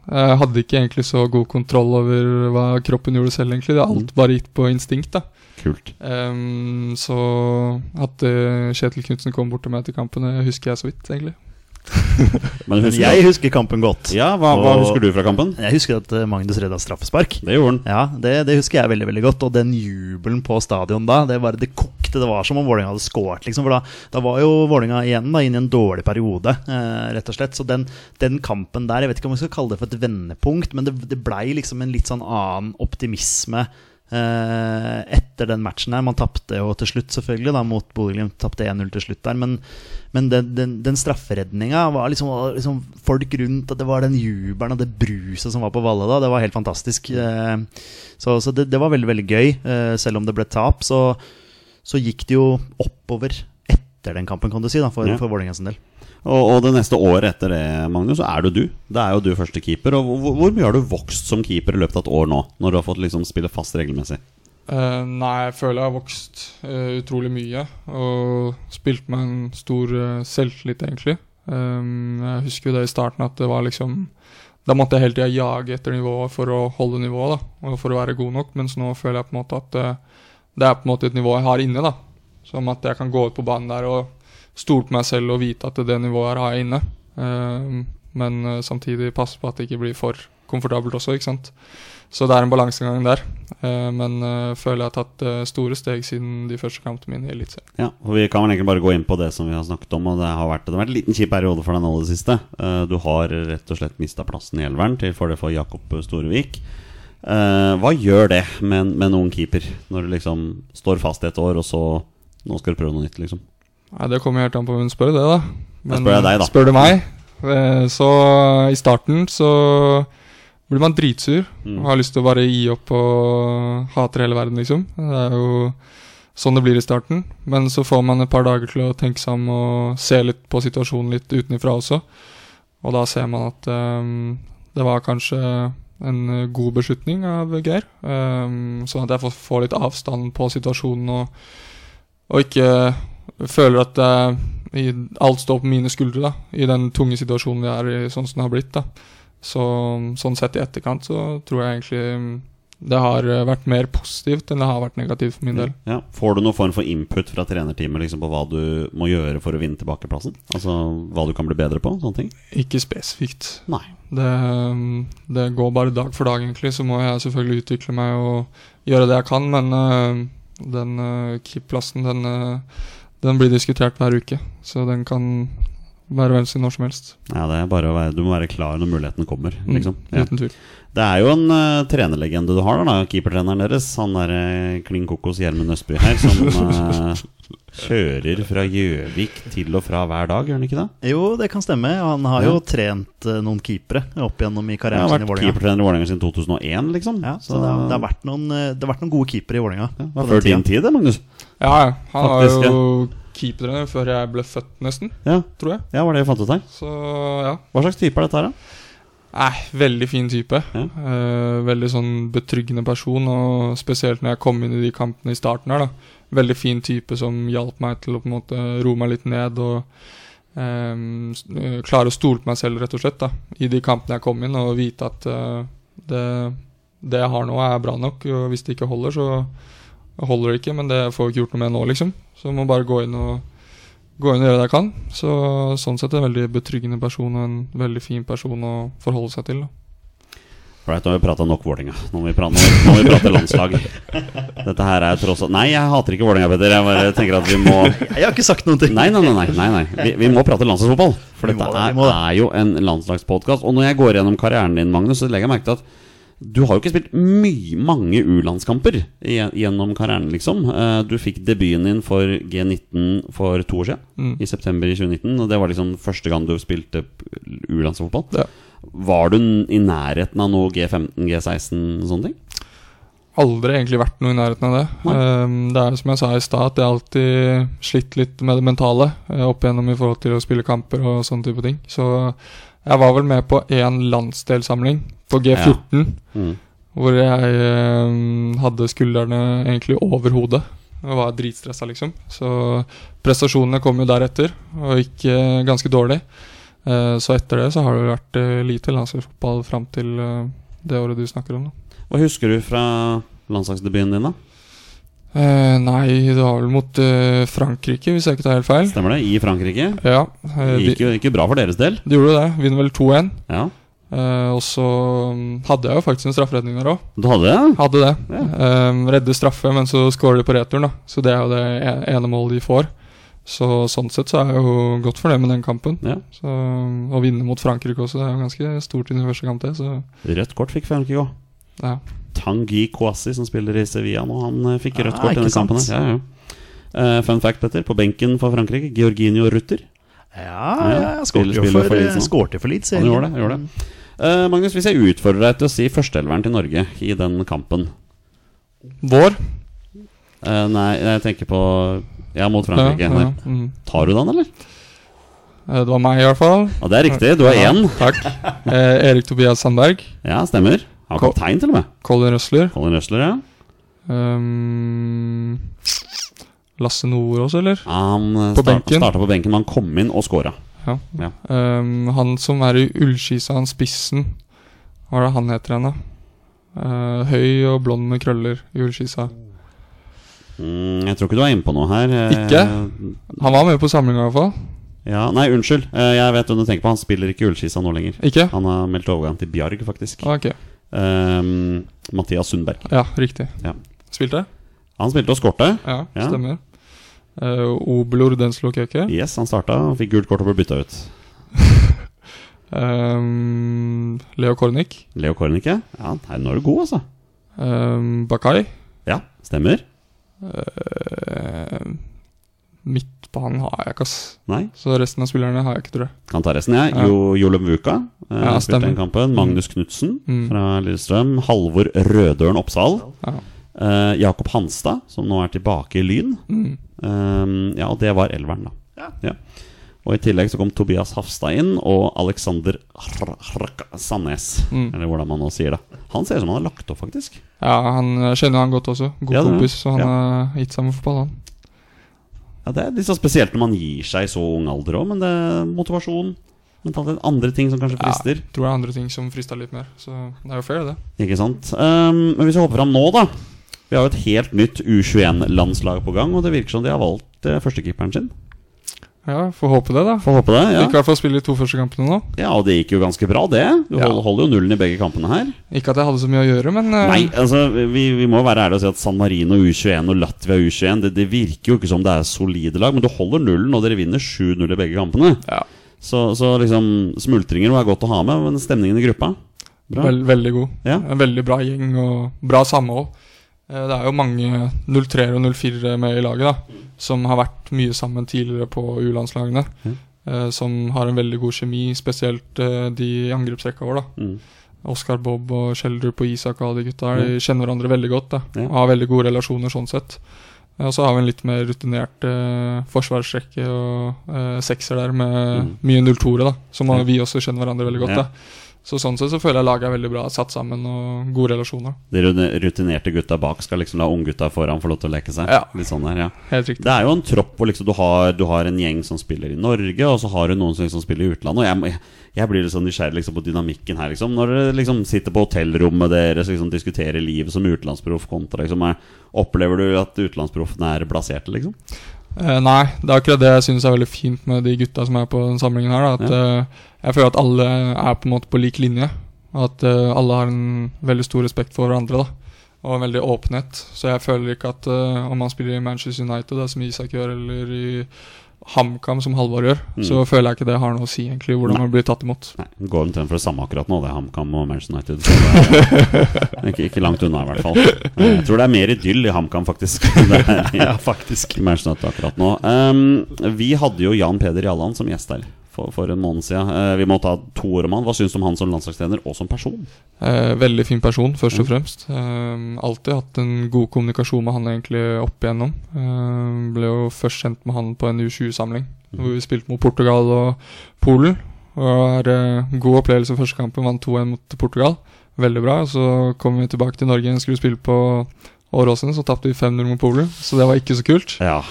Jeg hadde ikke egentlig så god kontroll over hva kroppen gjorde selv, egentlig. Det er alt bare gitt på instinkt, da. Kult. Um, så at uh, Kjetil Knutsen kom bort til meg etter kampen, husker jeg så vidt, egentlig. Men Men husker jeg du, husker kampen godt. ja, hva, hva husker du fra kampen? Jeg husker at eh, Magnus redda straffespark. Det gjorde han. Ja, det, det husker jeg veldig veldig godt. Og den jubelen på stadion da, det, bare, det kokte. Det var som om Vålerenga hadde skåret. Liksom, for da, da var jo Vålerenga igjen da, inn i en dårlig periode, eh, rett og slett. Så den, den kampen der, jeg vet ikke om vi skal kalle det for et vendepunkt, men det, det blei liksom en litt sånn annen optimisme. eh, etter den matchen her Man tapte jo til slutt, selvfølgelig, da mot Bodø-Glimt. Tapte 1-0 til slutt der. Men, men den, den, den strafferedninga var liksom, liksom folk rundt, og det var den jubelen og det bruset som var på Valle da. Det var helt fantastisk. Eh, så så det, det var veldig, veldig gøy. Eh, selv om det ble tap, så, så gikk det jo oppover etter den kampen, kan du si, da, for, Ja. for Vålerenga sin del. Og, og det neste året etter det, Magnus, så er det du. Det er jo du første keeper. Og hvor, hvor mye har du vokst som keeper i løpet av et år nå? Når du har fått liksom spille fast regelmessig? Eh, nei, jeg føler jeg har vokst uh, utrolig mye. Og spilt med en stor uh, selvtillit, egentlig. Um, jeg husker jo det i starten at det var liksom Da måtte jeg hele tida jage etter nivået for å holde nivået, da. Og for å være god nok. Mens nå føler jeg på en måte at det er på en måte et nivå jeg har inne, da. Som at jeg kan gå ut på banen der og stole på meg selv og vite at det nivået her har jeg inne. Um, men samtidig passe på at det ikke blir for komfortabelt også, ikke sant. Så det er en balansegang der. Eh, men eh, føler jeg har tatt eh, store steg siden de første kampene mine i Eliteserien. Ja, og Vi kan vel egentlig bare gå inn på det som vi har snakket om. Og Det har vært, det har vært en liten kjip periode for deg nå det siste. Du har rett og slett mista plassen i elveren til fordel for Jakob Storevik. Hva gjør det med med en ung keeper, når du liksom står fast i et år, og så nå skal du prøve noe nytt? liksom Nei, Det kommer helt an på hvem spør det, da. Da spør jeg deg, da. Spør du meg, så i starten så blir man dritsur Mm. og har lyst til å bare gi opp og hater hele verden, liksom. Det er jo sånn det blir i starten. Men så får man et par dager til å tenke seg om og se litt på situasjonen litt utenfra også. Og da ser man at um, det var kanskje en god beslutning av Geir. Um, sånn at jeg får, litt avstand på situasjonen og, og ikke føler at eh, alt står på mine skuldre da, i den tunge situasjonen vi er i, sånn som det har blitt. da. Så, sånn sett i etterkant så tror jeg egentlig mm, det har eh, vært mer positivt enn det har vært negativt for min del. Ja. Får du noen form for input fra trenerteamet liksom, på hva du må gjøre for å vinne tilbake plassen? Altså hva du kan bli bedre på? Sånne ting? Ikke spesifikt. Nei. Det, mm, det går bare dag for dag, egentlig. Så må jeg selvfølgelig utvikle meg og gjøre det jeg kan, men eh, den uh, keep-plassen, den, eh, den blir diskutert hver uke. Så den kan være hvem sin når som helst. Ja, det er bare å være, Du må være klar når muligheten kommer. Mm, Liksom. Mm, Uten tvil. Det er jo en uh, trenerlegende du har, da, keepertreneren deres. Han der uh, klin kokos Gjermund Østby her, som uh, kjører fra Gjøvik til og fra hver dag, gjør han ikke det? Jo, det kan stemme. Han har Ja. jo trent uh, noen keepere opp igjennom i karrieren sin i vært keepertrener i Vålerenga siden 2001, liksom. Ja, så det har, det, har vært noen, det har vært noen gode keepere i Vålerenga. Ja, det på var før din tid, det, Magnus. Ja, ja. Han Faktisk, har jo keepertrener før jeg ble født, nesten. Ja, Tror jeg. ja var det jeg fant ut her. Så ja. Hva slags type er dette her, da? Nei, veldig fin type. Ja. Eh, veldig sånn betryggende person, og spesielt når jeg kom inn i de kampene i starten her, da. Veldig fin type som hjalp meg til å på en måte roe meg litt ned og ehm, eh, klare å stole på meg selv, rett og slett, da. I de kampene jeg kom inn, og vite at eh, det, det jeg har nå, er bra nok. Og hvis det ikke holder, så holder det ikke, men det får jeg ikke gjort noe med nå, liksom. Så jeg må bare gå inn og gå inn og gjøre det jeg kan. Så sånn sett er en veldig betryggende person og en veldig fin person å forholde seg til. Da. Right, nå har vi prata nok Vålerenga. Nå må vi prate, nå må vi prate landslag. Dette her er tross alt Nei, jeg hater ikke Vålerenga, Petter. Jeg bare tenker at vi må Jeg har ikke sagt noen ting. Nei, nei, nei. nei, nei. Vi, vi må prate landslagsfotball. For dette er, vi det. er jo en landslagspodkast. Og når jeg går gjennom karrieren din, Magnus, så legger jeg merke til at du har jo ikke spilt mye, mange U-landskamper gjennom karrieren, liksom. Eh, Du fikk debuten din for G19 for to år siden, Mm. i september 2019. Og det var liksom første gang du spilte U-landsfotball. Ja. Var du i nærheten av noe G15, G16 og sånne ting? Aldri egentlig vært noe i nærheten av det. Um, det er som jeg sa i stad, at jeg alltid slitt litt med det mentale eh, opp igjennom i forhold til å spille kamper og sånne type ting. Så jeg var vel med på én landsdelssamling på G14, Mm. hvor jeg eh, hadde skuldrene egentlig over hodet. Og var dritstressa, liksom. Så prestasjonene kom jo deretter, og gikk eh, ganske dårlig. Eh, så etter det så har det vært eh, lite landslagsfotball fram til eh, det året du snakker om. da. Hva husker du fra landslagsdebuten din, da? Eh, nei, det var vel mot uh, Frankrike, hvis jeg ikke tar helt feil. Stemmer det? I Frankrike? Ja, uh, Det gikk jo, ikke bra for deres del. Det gjorde det. Vinner vel 2-1. Ja. Eh, og så mm, hadde jeg jo faktisk en strafferedning der òg. Du hadde det? Hadde det. Ja. Eh, redde straffe, men så scorer de på returen, da. Så det er jo det e- ene målet de får. Så sånn sett så er jeg jo godt fornøyd med den kampen. Ja. Så Å vinne mot Frankrike også, det er jo ganske stort i den første kamp, det. Rødt kort fikk Frankrike òg. ja. Tanguy Kouassi, som spiller i Sevilla nå, han eh, fikk Ah, rødt kort i denne kampen. Ja, ja. Uh, fun fact, Petter. På benken for Frankrike, Georginio Rutter. Ja, Ja, jeg skårte jo for, for Leeds for Leeds. Han gjorde det. Gjorde det. Uh, Magnus, hvis jeg utfordrer deg til å si førsteelveren til Norge i den kampen Vår. Uh, Nei, jeg tenker på Ja, mot Frankrike. Ja, mm. Tar du den, eller? Eh, Det var meg, i hvert fall. Ja, Det er riktig. Du har Ja, én. Takk. Eh, Erik Tobias Sandberg. Ja, stemmer. Han var kaptein, til og med. Colin Røsler. Colin Røsler, ja. Um, Lasse også, eller? Han eh, På start, benken. starta på benken, men han kom inn og scora. Ja. Ja. Um, han som er i Ullskisa, han spissen. Hva er det han heter igjen, da? Eh, høy og blond med krøller i Ullskisa. Mm, jeg tror ikke du er inne på noe her. Eh, Ikke? Han var med på samlinga, i hvert fall. Ja, Nei, unnskyld. Eh, Jeg vet hvem du tenker på. Han spiller ikke i Ullskisa nå lenger. Ikke? Han har meldt overgang til Bjarg, faktisk. Ah, Ok. Um, Mathias Sundberg. Ja, riktig. Ja. Spilte? Han spilte og skårte. Ja, Ja. stemmer. Uh, Obelor Denslo Keke. Yes, han starta og fikk gult kort og ble bytta ut. Um, Leo Kornic. Leo Kornik, Ja, nei, nå er du god, altså. Um, Bakai. Ja, stemmer. Uh, midtbanen har jeg ikke, ass. Nei? Så resten av spillerne har jeg ikke, tror jeg. Kan ta resten, jeg. Ja. Jo, Jole Vuka eh, Ja, spilte stemmer. den kampen. Magnus Knutsen Mm. fra Lillestrøm. Halvor Rødøren Oppsal. Ja. Eh, Jakob Hanstad, som nå er tilbake i Lyn. Mm. Eh, ja, og det var elveren, da. Ja. Og i tillegg så kom Tobias Hafstad inn, og Alexander Sandnes. Mm. Eller hvordan man nå sier det. Han ser ut som han har lagt opp, faktisk. Ja, han kjenner han godt også. God kompis, så han Ja. har gitt seg med fotball, han. Ja, Det er litt så spesielt når man gir seg i så ung alder òg, men det er motivasjon. Mentalitet, andre ting som kanskje frister. Ja, tror er andre ting som frister litt mer. Så det er jo fair, det. Ikke sant? Um, men hvis vi hopper fram nå, da. Vi har jo et helt nytt U21-landslag på gang, og det virker som de har valgt uh, førstekeeperen sin. Ja, Får håpe det, da. Får håpe det. Fikk i hvert fall spille de to første kampene nå. ja, og det gikk jo ganske bra, det. Du Ja. holder, jo nullen i begge kampene her. Ikke at jeg hadde så mye å gjøre, men uh... Nei, altså, vi, vi må være ærlige og si at San Marino U21 og Latvia U21 det, det virker jo ikke som det er solide lag, men du holder nullen, og dere vinner 7-0 i begge kampene. ja, Så, så liksom smultringer var godt å ha med, men stemningen i gruppa Bra. veld, veldig god. Ja. En veldig bra gjeng og bra samhold. Eh, Det er jo mange 03 og 04 med i laget, da. Som har vært mye sammen tidligere på U-landslagene. Mm. eh, Som har en veldig god kjemi, spesielt eh, de i angrepsrekka vår. da Mm. Oskar Bob og Schjelderup og Isak og alle de gutta De kjenner hverandre veldig godt. da Ja. Og har veldig gode relasjoner sånn sett. Og så har vi en litt mer rutinert eh, forsvarsrekke og eh, sekser der med Mm. mye 02-ere, da som Ja. vi også kjenner hverandre veldig godt. Ja. da Så sånn sett så føler jeg laget er veldig bra satt sammen og gode relasjoner. De rutinerte gutta bak skal liksom la unggutta foran få lov til å leke seg. Ja. Litt sånn der, ja Helt riktig. Det er jo en tropp hvor liksom du, har, du har en gjeng som spiller i Norge, og så har du noen som liksom spiller i utlandet. Og jeg, jeg, blir sånn nysgjerrig liksom på dynamikken her. Liksom. Når dere liksom sitter på hotellrommet deres liksom diskuterer livet som utenlandsproff kontra liksom, er, Opplever du at utenlandsproffene er blaserte, liksom? Eh, nei, det er akkurat det jeg syns er veldig fint med de gutta som er på den samlingen her. Da, at eh, Jeg føler at alle er på en måte på lik linje. At uh, alle har en veldig stor respekt for hverandre. da Og en veldig åpenhet. Så jeg føler ikke at uh, om man spiller i Manchester United, da, som Isak gjør, eller i HamKam, som Halvard gjør, Mm. så føler jeg ikke det har noe å si egentlig hvordan Nei. man blir tatt imot. Nei, det går omtrent for det samme akkurat nå, det er HamKam og Manchester United. Er, ikke, ikke langt unna, i hvert fall. Jeg tror det er mer idyll i HamKam, faktisk. Ja, faktisk. Manchester United akkurat nå. Um, vi hadde jo Jan Peder Jalland som gjest her for, for en måned siden. Eh, vi må ta to ord om han. Hva syns du om han som landslagstrener og som person? Eh, veldig fin person, først og fremst. Eh, alltid hatt en god kommunikasjon med han egentlig opp igjennom. Eh, ble jo først kjent med han på en U20-samling, Mm. hvor vi spilte mot Portugal og Polen. Og eh, god opplevelse første kampen, vant 2-1 mot Portugal. Veldig bra. Så kom vi tilbake til Norge, skulle spille på Åråsen, så tapte vi 5-0 mot Polen. Så det var ikke så kult. Ja.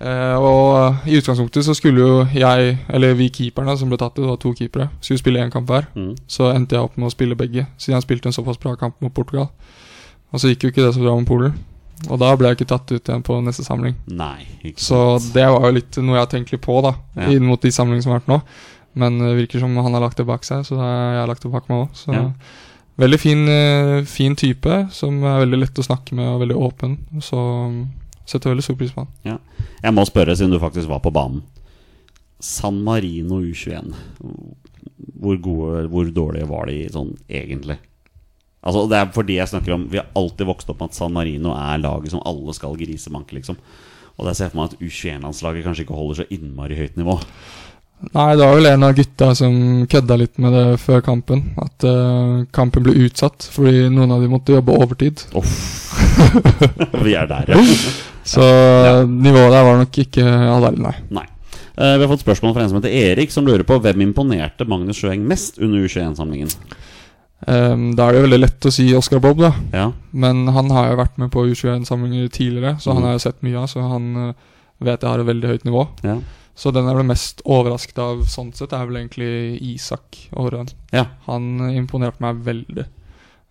Eh, og i utgangspunktet så skulle jo jeg, eller vi keeperne som ble tatt ut, det var to keepere, skulle spille én kamp hver. Mm. Så endte jeg opp med å spille begge, siden jeg spilte en såpass bra kamp mot Portugal. Og så gikk jo ikke det så bra med Polen. Og da ble jeg ikke tatt ut igjen på neste samling. Nei, Så det var jo litt noe jeg har tenkt litt på, da, Ja. inn mot de samlingene som har vært nå. Men det virker som han har lagt det bak seg, så jeg har lagt det bak meg òg. Så Ja. veldig fin, eh, fin type, som er veldig lett å snakke med og veldig åpen. Så setter veldig stor pris på han. Jeg må spørre, siden du faktisk var på banen. San Marino U21. Hvor gode, hvor dårlige var de sånn egentlig? Altså Det er fordi jeg snakker om Vi har alltid vokst opp med at San Marino er laget som alle skal grisemanke, liksom. Og der ser jeg for meg at U21-landslaget kanskje ikke holder så innmari høyt nivå. Nei, det var vel en av gutta som kødda litt med det før kampen. At uh, kampen ble utsatt fordi noen av dem måtte jobbe overtid. Uff. vi er der, ja. Så nivået der var nok ikke all verden, nei. Nei. Eh, vi har fått spørsmål fra en som heter Erik, som lurer på hvem imponerte Magnus Sjøeng mest under U21-samlingen. Um, da er det jo veldig lett å si Oscar Bob, da. Ja. Men han har jo vært med på U21-samlinger tidligere, så han Mm. har jo sett mye av. Så han eh, vet jeg har et veldig høyt nivå. Ja. Så den jeg ble mest overrasket av sånn sett, er vel egentlig Isak Aarøen. ja. Han imponerte meg veldig.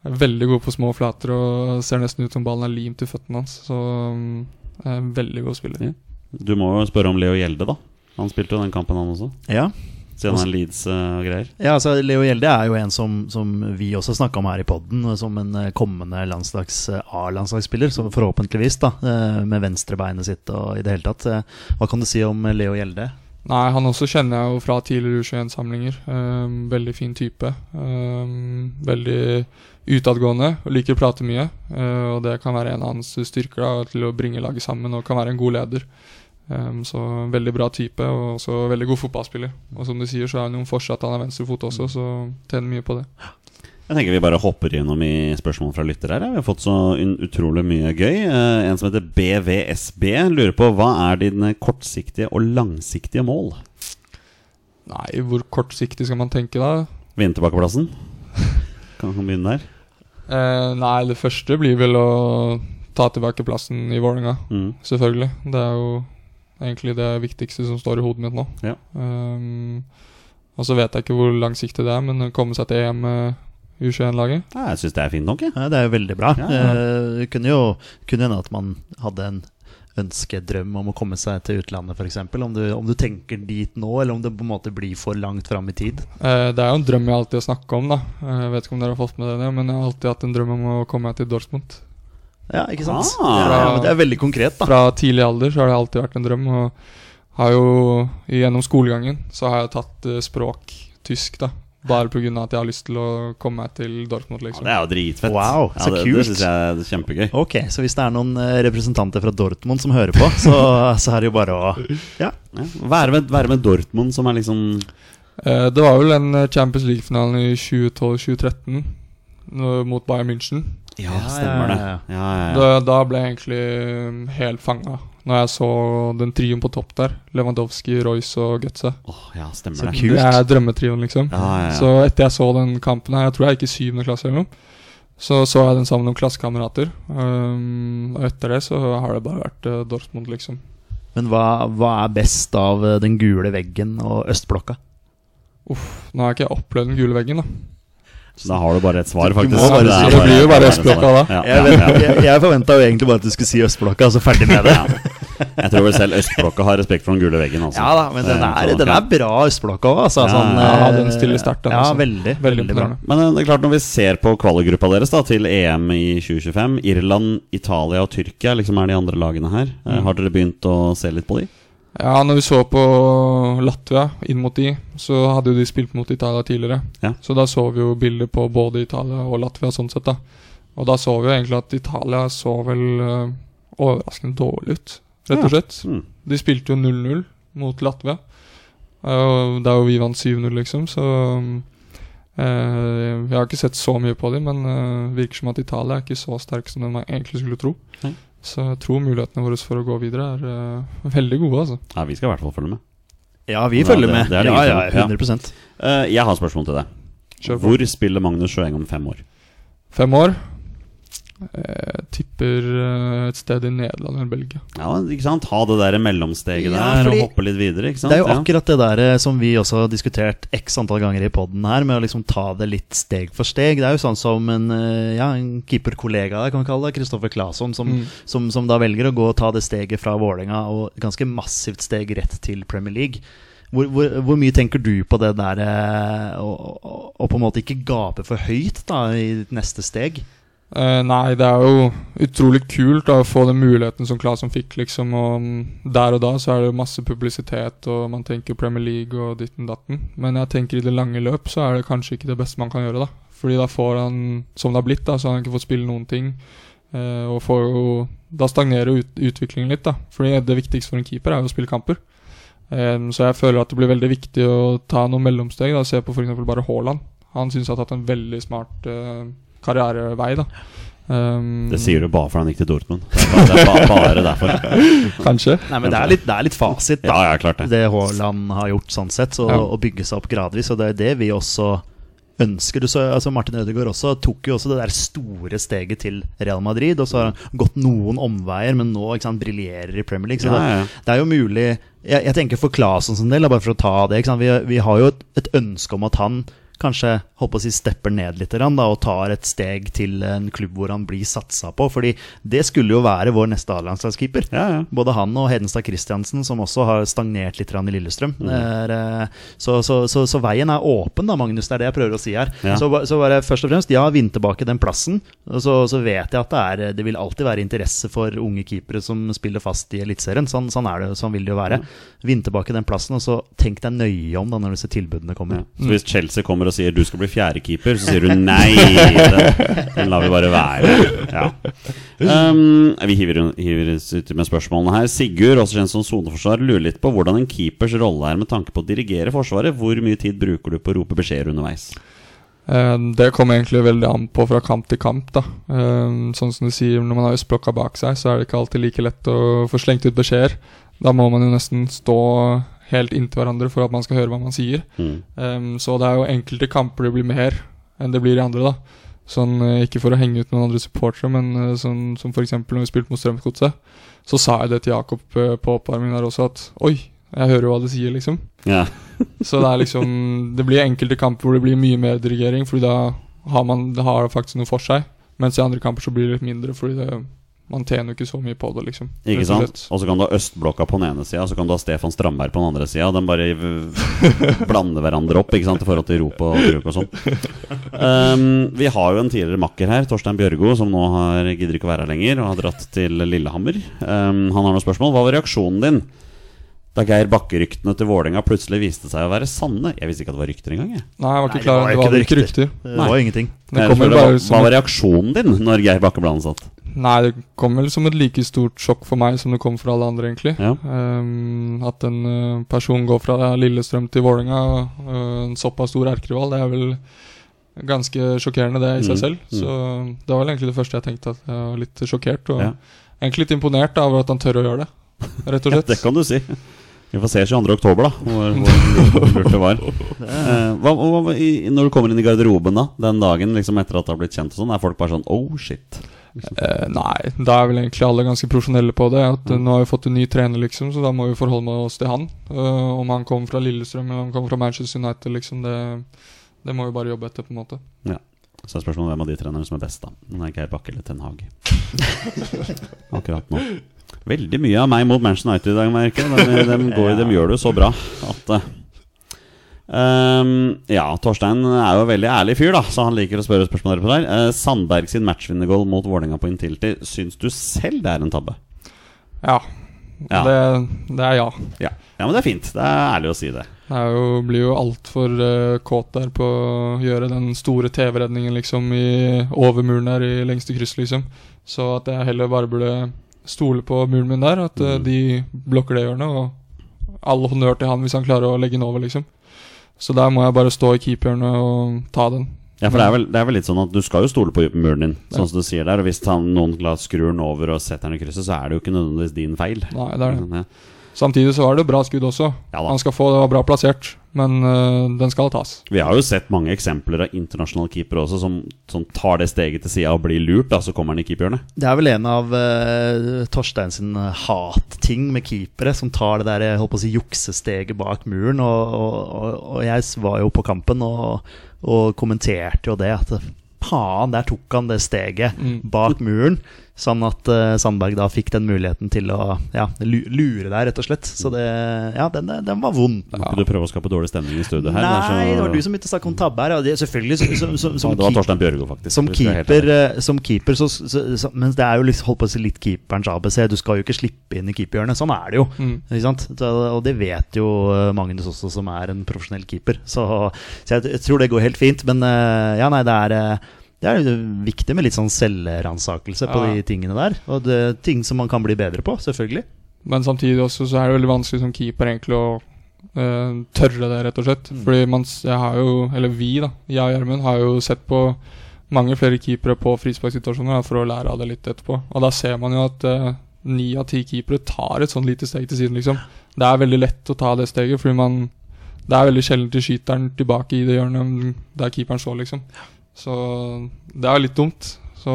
Veldig god på små flater og ser nesten ut som ballen er limt i føttene hans. Så mm, veldig god spiller. Ja. Du må jo spørre om Leo Gjelde, da. Han spilte jo den kampen, han også. Ja. Siden han er Leeds eh, og greier. Ja, altså Leo Gjelde er jo en som, som vi også snakka om her i poden, som en eh, kommende landslags eh, A-landslagsspiller. Så forhåpentligvis, da, eh, med venstrebeinet sitt og i det hele tatt. Eh, Hva kan du si om eh, Leo Gjelde? Nei, han også kjenner jeg jo fra tidligere U21-samlinger. Um, veldig fin type. Um, veldig utadgående og liker å prate mye. Uh, og det kan være en av hans styrker da, til å bringe laget sammen og kan være en god leder. Um, så veldig bra type, og også veldig god fotballspiller. Og som du sier, så er han jo fortsatt han er venstrefot også, så tjener mye på det. Jeg tenker vi bare hopper gjennom i spørsmål fra lyttere her. Vi har fått så utrolig mye gøy. Eh, en som heter BVSB lurer på hva er dine kortsiktige og langsiktige mål? Nei, hvor kortsiktig skal man tenke da? Vinne tilbakeplassen? Kan kan begynne der. Eh, nei, det første blir vel å ta tilbake plassen i Vålerenga. Mm. Selvfølgelig. Det er jo egentlig det viktigste som står i hodet mitt nå. Ja. Um, og så vet jeg ikke hvor langsiktig det er, men å komme seg til EM med U21-laget Ja, jeg syns det er fint nok, jeg. Ja, det er jo veldig bra. Ja, ja. Uh, kunne jo kunne hende at man hadde en ønskedrøm om å komme seg til utlandet, f.eks. Om, du- om du tenker dit nå, eller om det på en måte blir for langt fram i tid. Eh, det er jo en drøm jeg alltid har snakka om, da. Eh, Jeg vet ikke om dere har fått med det, men jeg har alltid hatt en drøm om å komme meg til Dortmund. Ja, ikke sant? Ah. ja, men det er veldig konkret, da. Fra tidlig alder så har det alltid vært en drøm. Og har jo gjennom skolegangen så har jeg tatt eh, språk, tysk, da. Bare pga. at jeg har lyst til å komme meg til Dortmund, Ja, liksom. det er jo dritfett. Wow, ja, så det, kult. Det synes jeg er kjempegøy. Ok, så hvis det er noen eh, representanter fra Dortmund som hører på, så, så er det jo bare å Ja. Ja. Være, med, være med Dortmund, som er liksom Eh, det var vel den eh, Champions League-finalen i 2012-2013 mot Bayern München. Ja, Ja, stemmer det. ja, ja. Ja, ja, ja. Da, da ble jeg egentlig um, helt fanga. Når jeg så den trioen på topp der. Lewandowski, Royce og Götze. Oh, ja Så det. kult. Det er drømmetrioen, liksom. Ja, ja, ja. Så etter jeg så den kampen her, jeg tror jeg gikk i syvende klasse eller noe, så så jeg den sammen med noen klassekamerater. Um, og etter det så har det bare vært uh, Dortmund, liksom. Men hva, hva er best av eh, den gule veggen og østblokka? Uff, Nå har jeg ikke opplevd den gule veggen, da. Så da har du bare et svar, faktisk. bare Det er det blir jo bare østblokka da. Ja, ja, ja. jeg, jeg forventa jo egentlig bare at du skulle si østblokka, altså ferdig med det. Jeg tror vel selv østblokka har respekt for den gule veggen. Altså. Ja da, men den Eh, er, den er bra, østblokka òg. Altså, Ja, sånn, ja, eh, den stiller sterkt, den, Ja, altså. veldig, Veldig veldig bra. Men eh, det er klart når vi ser på kvalikgruppa deres da til EM i 2025 Irland, Italia og Tyrkia liksom er de andre lagene her. Mm. Har dere begynt å se litt på de? Ja, når vi så på Latvia inn mot de, så hadde jo de spilt mot Italia tidligere. Ja. Så da så vi jo bilder på både Italia og Latvia sånn sett, da. Og da så vi jo egentlig at Italia så vel uh, overraskende dårlig ut, rett og Ja. slett. Mm. De spilte jo 0-0 mot Latvia. Og der vi vant 7-0, liksom, så eh, Jeg har ikke sett så mye på dem, men eh, virker som at Italia er ikke så sterk som man egentlig skulle tro. Nei. Så jeg tror mulighetene våre for å gå videre er eh, veldig gode, altså. Ja, vi skal i hvert fall følge med. Ja, vi Ja, følger det- med. det er det ja, ja, tvil om. 100 Eh, Jeg har et spørsmål til deg. Hvor spiller Magnus Sjøeng om fem år? Fem år. Eh, tipper eh, et sted i Nederland eller Belgia. Ja, ikke sant? Ha det der mellomsteget Ja, der og hoppe litt videre. ikke sant? Det er jo Ja. akkurat det der eh, som vi også har diskutert x antall ganger i poden her, med å liksom ta det litt steg for steg. Det er jo sånn som en, ja, en keeperkollega kan vi kalle det, Kristoffer Claesson, som, Mm. som, som da velger å gå og ta det steget fra Vålerenga og ganske massivt steg rett til Premier League. Hvor, hvor, hvor mye tenker du på det der å på en måte ikke gape for høyt da i neste steg? Eh, nei, det er jo utrolig kult da, å få den muligheten som Claesson fikk, liksom. Og mm, der og da så er det masse publisitet, og man tenker Premier League og ditten datten. Men jeg tenker i det lange løp så er det kanskje ikke det beste man kan gjøre, da. Fordi da får han, som det har blitt, da, så har han ikke fått spille noen ting. Eh, og får jo Da stagnerer ut, utviklingen litt, da. Fordi det viktigste for en keeper er jo å spille kamper. Um, så jeg føler at det blir veldig viktig å ta noen mellomsteg. da Se på f.eks. bare Haaland. Han syns jeg har tatt en veldig smart eh, karrierevei, da. Um, Det sier du bare fordi han gikk til Dortmund. Det er bare, bare, derfor. Kanskje. Nei, men det er litt, det er litt fasit, da. Ja, ja, klart det. det Haaland har gjort sånn sett, så, Ja. å bygge seg opp gradvis. Og det er det vi også ønsker. Så, altså Martin Ødegaard også tok jo også det der store steget til Real Madrid. Og så har han gått noen omveier, men nå ikke sant, briljerer i Premier League. Så Ja, det, det er jo mulig Jeg, jeg tenker for Claesson sin del, bare for å ta det ikke sant? Vi, vi har jo et, et ønske om at han kanskje holdt på å si stepper ned litt da, og tar et steg til en klubb hvor han blir satsa på. Fordi det skulle jo være vår neste A-landslagskeeper. Ja, ja. Både han og Hedenstad Christiansen, som også har stagnert litt i Lillestrøm. Mm. Er, eh, så, så, så, så veien er åpen, da, Magnus. Det er det jeg prøver å si her. Ja. Så, ba- så bare først og fremst, ja, vinn tilbake den plassen. Så, så vet jeg at det, er, det vil alltid være interesse for unge keepere som spiller fast i Eliteserien. Sånn, sånn, er det, sånn vil det jo være. Vinn tilbake den plassen, og så tenk deg nøye om da når disse tilbudene kommer. Så hvis Chelsea kommer og sier du skal bli fjerdekeeper, så sier du nei. Den, den lar vi bare være. Ja. Um, vi hiver, hiver uti med spørsmålene her. Sigurd, også kjent som soneforsvar, lurer litt på hvordan en keepers rolle er med tanke på å dirigere Forsvaret. Hvor mye tid bruker du på å rope beskjeder underveis? Eh, Det kommer egentlig veldig an på fra kamp til kamp. da Eh, Sånn som du sier, Når man har østblokka bak seg, så er det ikke alltid like lett å få slengt ut beskjeder. Da må man jo nesten stå helt inntil hverandre for at man skal høre hva man sier. Mm. Um, Så det er jo enkelte kamper det blir mer enn det blir i andre. da Sånn, eh, Ikke for å henge ut noen andre supportere, men eh, sånn, som f.eks. når vi spilte mot Strømsgodset, så sa jeg det til Jakob eh, på oppvarmingen der også, at oi, jeg hører jo hva du sier, liksom. Ja. Så det er liksom Det blir enkelte kamper hvor det blir mye mer dirigering, Fordi da har man det har faktisk noe for seg. Mens i andre kamper så blir det litt mindre, fordi det, man tjener jo ikke så mye på det, liksom. Ikke sant? Og så kan du ha Østblokka på den ene sida, så kan du ha Stefan Strandberg på den andre sida. De bare blander hverandre opp ikke sant, i forhold til rop og bruk og sånn. Um, vi har jo en tidligere makker her, Torstein Bjørgo, som nå har, gidder ikke å være her lenger og har dratt til Lillehammer. Um, han har noen spørsmål. Hva var reaksjonen din da Geir Bakke-ryktene til Vålerenga plutselig viste seg å være sanne? Jeg visste ikke at det var rykter engang. jeg. Nei, jeg var ikke klar var over det var ikke rykter. rykter. Det var ingenting. Det det hva, hva var reaksjonen din når Geir Bakke ble ansatt? Nei, det kom vel som et like stort sjokk for meg som det kom for alle andre, egentlig. Ja. Um, at en uh, person går fra Lillestrøm til Vålerenga, uh, en såpass stor erkerival, det er vel ganske sjokkerende det i seg Mm, selv. mm. Så det var vel egentlig det første jeg tenkte, at jeg var litt sjokkert. Og Ja. egentlig litt imponert over at han tør å gjøre det, rett og Ja, slett. det kan du si. Vi får se 22. oktober, da, hvor, hvor lurt det var. Eh, hva, hva, i, når du kommer inn i garderoben da den dagen liksom etter at det har blitt kjent, og sånn, er folk bare sånn oh shit? Eh, nei, da er vel egentlig alle ganske profesjonelle på det. At mm. Nå har vi fått en ny trener, liksom, så da må vi forholde oss til han. Uh, om han kommer fra Lillestrøm eller om han kommer fra Manchester United, liksom, det, det må vi bare jobbe etter, på en måte. Ja, Så er spørsmålet hvem av de trenerne som er best, da. Om det er Geir Bakke eller Ten Hag. Akkurat nå. Veldig mye av meg mot Manchester United i dag, merker jeg. De, de, går, de gjør det jo så bra at eh, ehm, Ja, Torstein er jo en veldig ærlig fyr, da, så han liker å spørre spørsmål på der. Uh, Sandberg sin matchvinnergoal mot Vålerenga på Intility, syns du selv det er en tabbe? Ja. Ja. Det, det er ja. Ja. ja, men det er fint. Det er ærlig å si det. Jeg jo, blir jo altfor uh, kåt der på å gjøre den store TV-redningen liksom i, over muren der i lengste kryss, liksom. Så at jeg heller bare burde stole på muren min der, at uh, Mm. de blokker det hjørnet. Og all honnør til han hvis han klarer å legge den over, liksom. Så der må jeg bare stå i keeperhjørnet og ta den. Ja, for det er, vel, det er vel litt sånn at du skal jo stole på muren din, sånn som du sier der. Og hvis han, noen skrur den over og setter den i krysset, så er det jo ikke nødvendigvis din feil. Nei, det er det. Ja. Samtidig så var det bra skudd også. Ja da. han skal få det var bra plassert, men uh, den skal tas. Vi har jo sett mange eksempler av internasjonale keepere også som, som tar det steget til sida og blir lurt, da, så kommer han i keeperhjørnet. Det er vel en av uh, Torstein sin hatting med keepere, som tar det der jeg holdt på å si, juksesteget bak muren. Og, og, og, og jeg var jo på kampen og, og kommenterte jo det, at faen, der tok han det steget Mm. bak muren. Sånn at eh, Sandberg da fikk den muligheten til å ja, lure deg, rett og slett. Så det, ja, den, den var vond. Må ikke du prøve å skape dårlig stemning i studio her? Nei, det, så- det var du som begynte å snakke om tabbe her. Ja, det, selvfølgelig, som, som, som, Ja, det var Torstein Bjørgo, faktisk. som er keeper, eh, som keeper så, så, så, Men det er jo litt, holdt på å si litt keeperens ABC. Du skal jo ikke slippe inn i keeperhjørnet. Sånn er det jo. Mm. Ikke sant? Så, og det vet jo eh, Magnus også, som er en profesjonell keeper. Så, så jeg, jeg tror det går helt fint. Men ja, nei, det er det er viktig med litt sånn selvransakelse på Ja. de tingene der. Og det, ting som man kan bli bedre på, selvfølgelig. Men samtidig også så er det veldig vanskelig som keeper egentlig å uh, tørre det, rett og slett. Mm. Fordi man, jeg har jo, eller vi, da, jeg og Gjermund, har jo sett på mange flere keepere på frisparksituasjoner for å lære av det litt etterpå. Og da ser man jo at ni uh, av ti keepere tar et sånn lite steg til siden, liksom. Det er veldig lett å ta det steget, fordi man Det er veldig sjelden til skyter den tilbake i det hjørnet der keeperen står, liksom. Så det er litt dumt. Så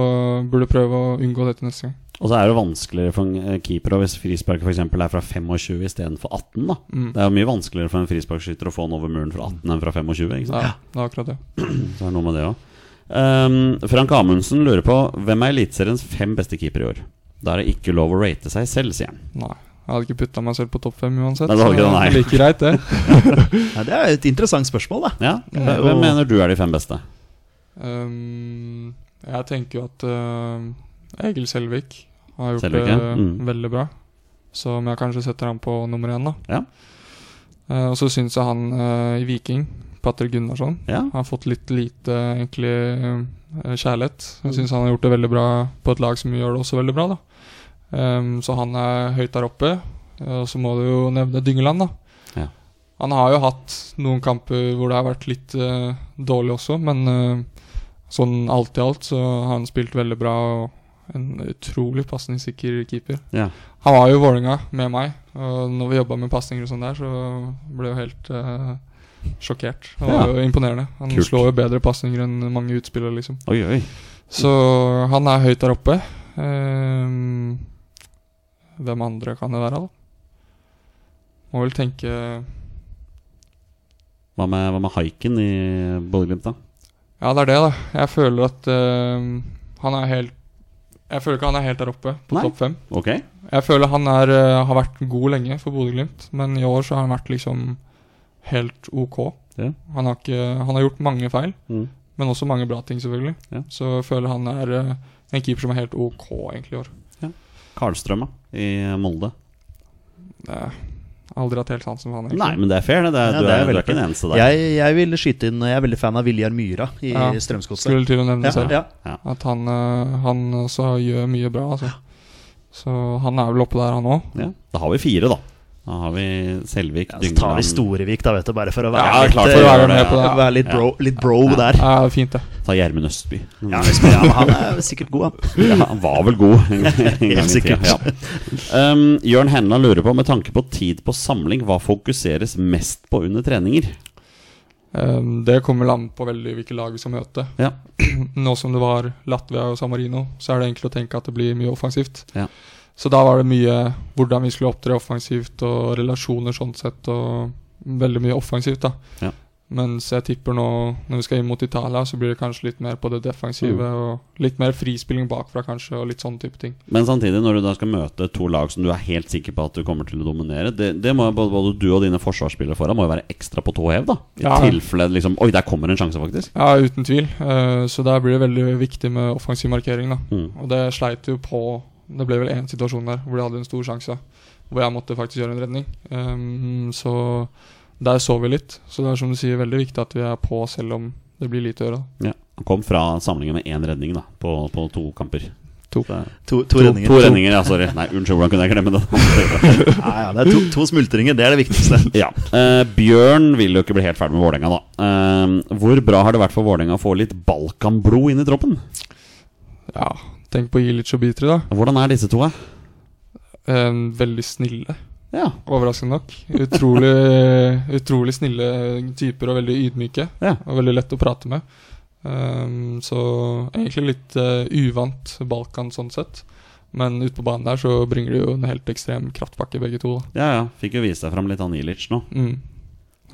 burde prøve å unngå dette neste gang. Og så er det vanskeligere for en eh, keeper hvis frisparket f.eks. er fra 25 istedenfor 18. da Mm. Det er jo mye vanskeligere for en frisparkskytter å få den over muren fra 18 enn fra 25. Ikke sant? Ja, det er akkurat det. Så er det noe med det òg. Frank Amundsen lurer på hvem er Eliteseriens fem beste keepere i år. Da er det ikke lov å rate seg selv, sier han. Nei. Jeg hadde ikke putta meg selv på topp fem uansett. Nei, det ikke nei. like greit, det. Ja, det er et interessant spørsmål, da. Ja, Hvem mener du er de fem beste? Um, jeg tenker jo at uh, Egil Selvik har gjort Selvik, det ja. Mm. veldig bra. Så om jeg kanskje setter han på nummer én, da. Ja. Uh, og så syns jeg han uh, i Viking Patrick Gunnarsson. Ja. Han har fått litt lite egentlig kjærlighet. Jeg syns han har gjort det veldig bra på et lag som gjør det også veldig bra. da Um, Så han er høyt der oppe. Og så må du jo nevne Dyngeland, da. Ja. Han har jo hatt noen kamper hvor det har vært litt dårlig også, men sånn alt i alt så har han spilt veldig bra. Og en utrolig pasningssikker keeper. Ja. Han var jo Vålerenga med meg, og når vi jobba med pasninger og sånn der, så ble jeg jo helt eh, sjokkert. Det var Ja. jo imponerende. Han Kult. slår jo bedre pasninger enn mange utspillere, liksom. Oi, oi. Så han er høyt der oppe. Um, hvem andre kan det være, da? Må vel tenke Hva med, hva med haiken i Bodø-Glimt, da? Ja, det er det, da. Jeg føler at ehm, han er helt Jeg føler ikke han er helt der oppe på Nei. topp fem. Okay. Jeg føler han er, eh, har vært god lenge for Bodø-Glimt, men i år så har han vært liksom helt ok. Ja. Han, har ikke, han har gjort mange feil, Mm. men også mange bra ting, selvfølgelig. Ja. Så jeg føler han er eh, en keeper som er helt ok egentlig i år. Karlstrøm, da? I Molde? Det aldri hatt helt sansen for han. egentlig. Nei, men det er fair, det. det er, Ja, du, det er er, du er ikke den eneste der. Jeg, jeg ville skyte inn Jeg er veldig fan av Viljar Myra i Ja, Strømsgodset. Skulle til å nevne Ja, selv. ja. At han, eh, han også gjør mye bra, altså. Så han er vel oppe der, han òg. Ja, Da har vi fire, da. Da har vi Selvik, Ja, så tar vi Storevik, da, vet du, bare for å være Ja, litt, klart eh, for å være med på det. Være litt bro, litt bro der. Ja, fint, det. Ta Gjermund Østby. Ja, men han er sikkert god, han. Ja, han var vel god en gang i tida. sikkert. Ja. Um, Jørn Henna lurer på, med tanke på tid på samling, hva fokuseres mest på under treninger? Um, det kommer an på veldig hvilke lag vi skal møte. Ja. Nå som det var Latvia og San Marino, så er det enkelt å tenke at det blir mye offensivt. Ja. Så da var det mye hvordan vi skulle opptre offensivt, og relasjoner sånn sett, og veldig mye offensivt, da. Ja. Mens jeg tipper nå, når vi skal inn mot Italia, så blir det kanskje litt mer på det defensive, Mm. og litt mer frispilling bakfra, kanskje, og litt sånn type ting. Men samtidig, når du da skal møte to lag som du er helt sikker på at du kommer til å dominere, det, det må både, både du og dine forsvarsspillere foran må jo være ekstra på tå hev, da. I Ja. tilfelle liksom Oi, der kommer en sjanse, faktisk. Ja, uten tvil. Uh, så der blir det veldig viktig med offensiv markering, da. Mm. Og det sleit jo på Det ble vel én situasjon der hvor de hadde en stor sjanse. Hvor jeg måtte faktisk gjøre en redning. Um, så der så vi litt. Så det er som du sier veldig viktig at vi er på selv om det blir lite å gjøre. Ja. Han kom fra samlingen med én redning da på, på to kamper. To. Så To, to, To, redninger. to redninger, ja. Sorry. Nei, unnskyld, hvordan kunne jeg glemme det? Nei, ja, det er to, to smultringer, det er det viktigste. ja. Eh, Bjørn vil jo ikke bli helt ferdig med Vålerenga, da. Eh, hvor bra har det vært for Vålerenga å få litt Balkan-blod inn i troppen? Ja, tenk på Ilic og Bitri, da. Hvordan er disse to, da? Ehm, veldig snille, Ja. overraskende nok. Utrolig, utrolig snille typer og veldig ydmyke. ja. Og veldig lett å prate med. Um, så egentlig litt uh, uvant Balkan sånn sett. Men ute på banen der så bringer de jo en helt ekstrem kraftpakke, begge to. da. Ja, ja. Fikk jo vise deg fram litt han Ilic nå. Mm.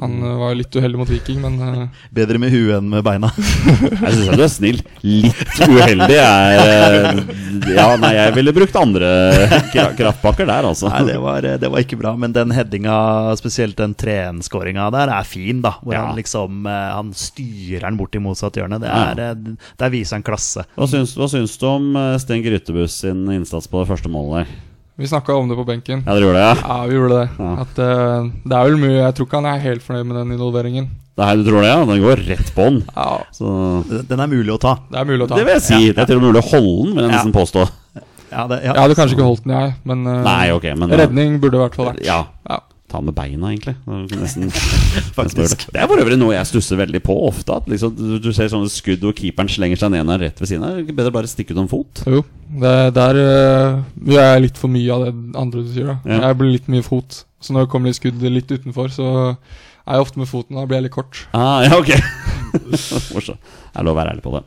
Han eh, var litt uheldig mot Viking, men uh... Bedre med huet enn med beina. Jeg syns du er snill. Litt uheldig er eh, Ja, nei, jeg ville brukt andre kra- kraftpakker der, altså. Nei, det var, det var ikke bra. Men den headinga, spesielt den 3-1-skåringa der, er fin, da. Hvor Ja. han liksom Han styrer den bort i motsatt hjørne. Det er, ja. Der viser han klasse. Hva syns, hva syns du om Sten Grytebust sin innsats på det første målet der? Vi snakka om det på benken. Ja, dere gjorde det, ja? Ja, vi gjorde det. Ja. At, uh, det er vel mye Jeg tror ikke han er helt fornøyd med den involveringen. Det er, du tror det, ja? Den går rett på den. Ja, Så Den er mulig å ta. det er mulig å ta. det vil jeg si. Det er til og med mulig å holde den, vil jeg Ja. nesten påstå. Ja, det, ja. Jeg hadde kanskje ikke holdt den, jeg, men uh, Nei, okay, men redning burde i hvert fall vært. Ja. Ta med beina, egentlig. Det Nesten, Faktisk. det er for øvrig noe jeg stusser veldig på ofte. At liksom, du, du ser sånne skudd hvor keeperen slenger seg ned der rett ved siden av. Ikke Bedre bare stikke ut en fot. Jo, det der uh, gjør jeg litt for mye av det andre du sier. da Ja. Jeg blir litt mye fot. Så når det kommer litt skudd litt utenfor, så er jeg ofte med foten. Da blir jeg litt kort. Ah, ja, ok Morsomt. Jeg er lov å være ærlig på det.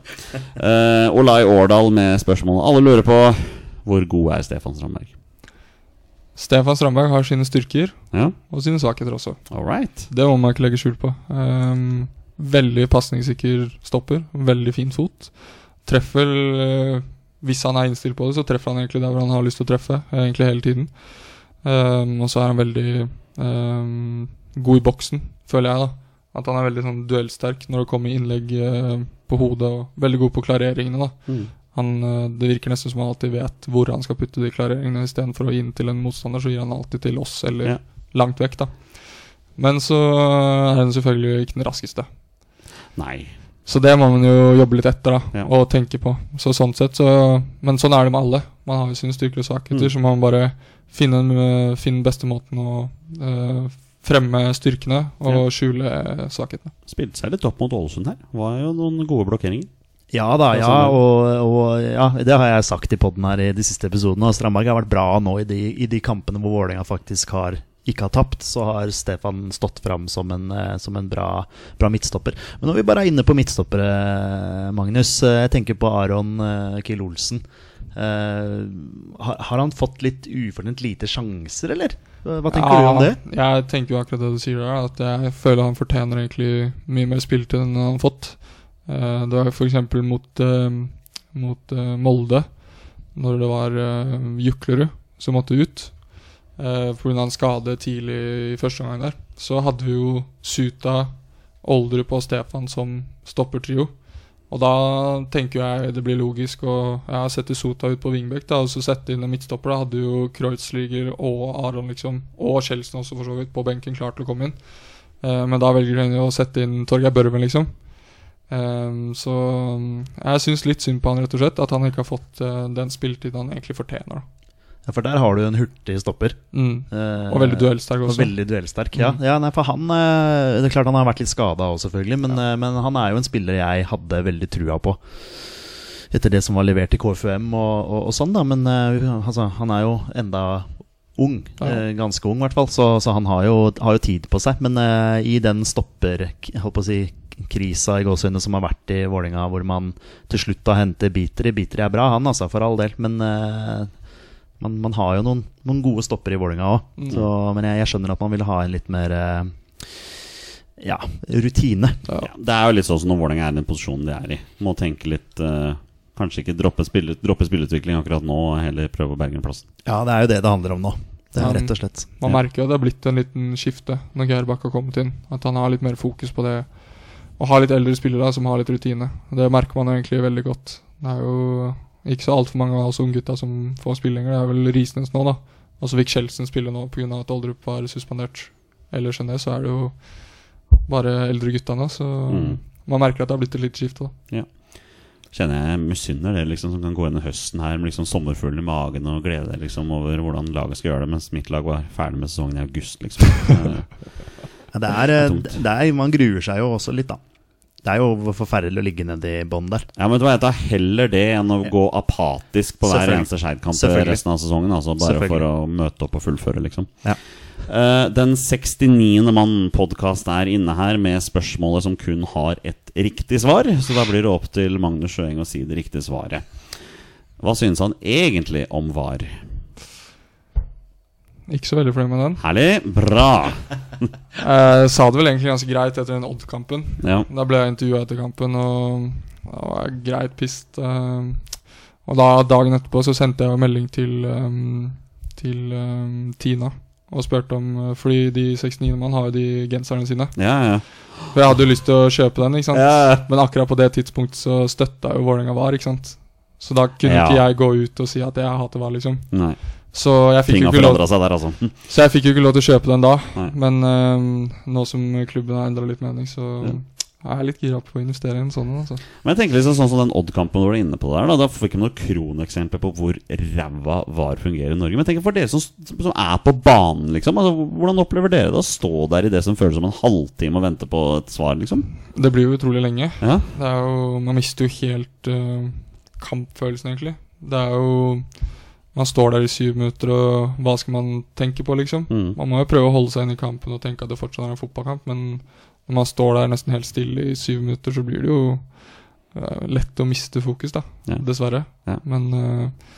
Uh, Olai Årdal med spørsmålet Alle lurer på hvor god er Stefan Strandberg? Stefan Strandberg har sine styrker Ja, og sine svakheter også. Alright. Det må man ikke legge skjul på. Um, veldig pasningssikker stopper. Veldig fin fot. Treffer uh, Hvis han er innstilt på det, så treffer han egentlig der hvor han har lyst til å treffe. eh, Egentlig hele tiden. Um, og så er han veldig um, god i boksen, føler jeg. da At han er veldig sånn duellsterk når det kommer innlegg uh, på hodet. Og veldig god på klareringene. da Mm. Han, eh, Det virker nesten som han alltid vet hvor han skal putte de klareringene. Istedenfor å gi den til en motstander, så gir han alltid til oss eller Ja. langt vekk. da Men så er den selvfølgelig ikke den raskeste. Nei. Så det må man jo jobbe litt etter da Ja. og tenke på. Så sånn sett så, Men sånn er det med alle. Man har jo sine styrker og svakheter, Mm. så man bare finne den finne beste måten å uh, fremme styrkene og skjule svakhetene. Spilte seg litt opp mot Ålesund her. Var jo noen gode blokkeringer. Ja da, ja, er. og, og ja, det har jeg sagt i poden her i de siste episodene. Og Strandberg har vært bra nå i de, i de kampene hvor Vålerenga faktisk har ikke har tapt. Så har Stefan stått fram som en, eh, som en bra, bra midtstopper. Men når vi bare er inne på midtstoppere, Magnus. eh, Jeg tenker på Aron eh, Kiel Olsen. Eh, har, han fått litt ufortjent lite sjanser, eller? Hva tenker du om det? Jeg tenker jo akkurat det du sier der. At jeg føler han fortjener egentlig mye mer spilletid enn han har fått. Eh, det var f.eks. mot, uh, mot eh, Molde, når det var uh, Juklerud som måtte ut. Uh, Pga. en skade tidlig i første omgang der. Så hadde vi jo Suta, Oldrup og Stefan som stoppertrio. Og da tenker jeg det blir logisk å ja, sette Sota ut på wingback da, og så sette inn en midtstopper. Da hadde jo Kreutzliger og Aron liksom, og Kjeldsen også for så vidt på benken klar til å komme inn. Eh, men da velger de å sette inn Torgeir Børven, liksom. Eh, så mm, jeg syns litt synd på han, rett og slett. At han ikke har fått uh, den spilletiden han egentlig fortjener. Ja, for der har du en hurtig stopper. Mm. Uh, Og veldig duellsterk Og også. veldig duellsterk, ja. Mm. ja nei, for han uh, Det er klart han har vært litt skada òg, selvfølgelig, men, eh, men han er jo en spiller jeg hadde veldig trua på. Etter det som var levert i KFUM og, og, og sånn, da. Men altså, han er jo enda ung. Ja. eh, ganske ung, i hvert fall. Så, så han har jo, har jo tid på seg. Men eh, i den stopper jeg holdt på å si, krisa i gåseøynene som har vært i Vålinga hvor man til slutt da henter Biteri. Biteri er bra, han altså, for all del. Men uh, man, man har jo noen, noen gode stopper i Vålinga òg. Mm. Men jeg, jeg skjønner at man vil ha en litt mer uh, ja, rutine. Ja. Ja, det er jo litt sånn som når Vålerenga er i den posisjonen de er i. Må tenke litt uh, Kanskje ikke droppe, spille, droppe spillutvikling akkurat nå, og heller prøve å berge en plass. Ja, det er jo det det handler om nå. Det er rett og slett. Man Ja. merker jo det har blitt en liten skifte når Gerbakk har kommet inn. At han har litt mer fokus på det. Og ha litt eldre spillere som har litt rutine. Det merker man egentlig veldig godt. Det er jo ikke så altfor mange av oss unggutta som får spille lenger. Det er vel Risnes nå, da. Og så fikk Kjeldsen spille nå pga. at Oldrup var suspendert. Ellers enn det så er det jo bare eldre gutta nå, så Mm. man merker at det har blitt et lite skifte. da Kjenner jeg misunner det liksom som kan gå inn i høsten her med liksom sommerfuglen i magen og glede deg liksom over hvordan laget skal gjøre det, mens mitt lag var ferdig med sesongen i august, liksom. Ja, det er, Det er eh, det er, man gruer seg jo også litt, da. Det er jo forferdelig å ligge nedi bånn der. Ja, men vet du hva, Jeg tar heller det enn å gå apatisk på hver eneste Skeid-kamp resten av sesongen. Altså Bare for å møte opp og fullføre, liksom. Ja. Uh, den 69. mann-podkast er inne her med spørsmålet som kun har ett riktig svar. Så da blir det opp til Magnus Sjøeng å si det riktige svaret. Hva synes han egentlig om VAR? Ikke så veldig fornøyd med den. Herlig. Bra. Jeg sa det vel egentlig ganske greit etter den Odd-kampen. Ja. Da ble jeg intervjua etter kampen, og da var jeg greit pissed. eh, og da dagen etterpå så sendte jeg melding til, um, til um, Tina og spurte om eh, Fordi de 69 mann har jo de genserne sine. Ja, ja. For jeg hadde jo lyst til å kjøpe den, ikke sant. ja. Men akkurat på det tidspunktet så støtta jo Vålerenga VAR, ikke sant. Så da kunne Ja. ikke jeg gå ut og si at jeg hater VAR, liksom. Nei. Så jeg fikk jo ikke lov seg der, altså. så jeg fikk jo ikke lov til å kjøpe den da. Nei. Men um, nå som klubben har endra litt mening, så Ja. er jeg litt gira på å investere i en sånn. Altså. Men jeg tenker liksom sånn som den Odd-kampen hvor du er inne på det der Da, da fikk vi noen kroneksempler på hvor ræva VAR fungerer i Norge. Men jeg tenker for dere som, som er på banen, liksom altså, hvordan opplever dere det å stå der i det som føles som en halvtime og vente på et svar, liksom? Det blir jo utrolig lenge. Ja, Det er jo, man mister jo helt uh, kampfølelsen, egentlig. Det er jo Man står der i syv minutter, og hva skal man tenke på, liksom? mm. Man må jo prøve å holde seg inn i kampen og tenke at det fortsatt er en fotballkamp, men når man står der nesten helt stille i syv minutter, så blir det jo uh, lett å miste fokus, da. Ja. Dessverre. Ja. Men uh,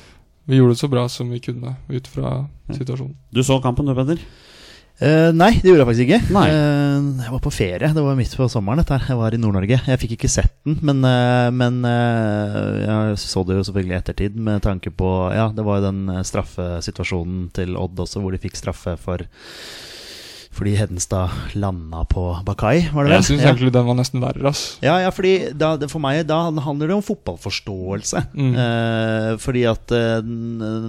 vi gjorde det så bra som vi kunne ut fra Ja. situasjonen. Du så kampen du, Peder? Eh, nei, det gjorde jeg faktisk ikke. Eh, jeg var på ferie. Det var midt på sommeren. dette her Jeg var i Nord-Norge. Jeg fikk ikke sett den, men, uh, men jeg så det jo selvfølgelig i ettertid med tanke på Ja, det var jo den straffesituasjonen til Odd også, hvor de fikk straffe for Fordi Hedenstad landa på Bakai, var det vel? Jeg syns ja. egentlig den var nesten verre, ass. Ja, ja, fordi da, for meg da handler det om fotballforståelse. Mm. Eh, fordi at eh,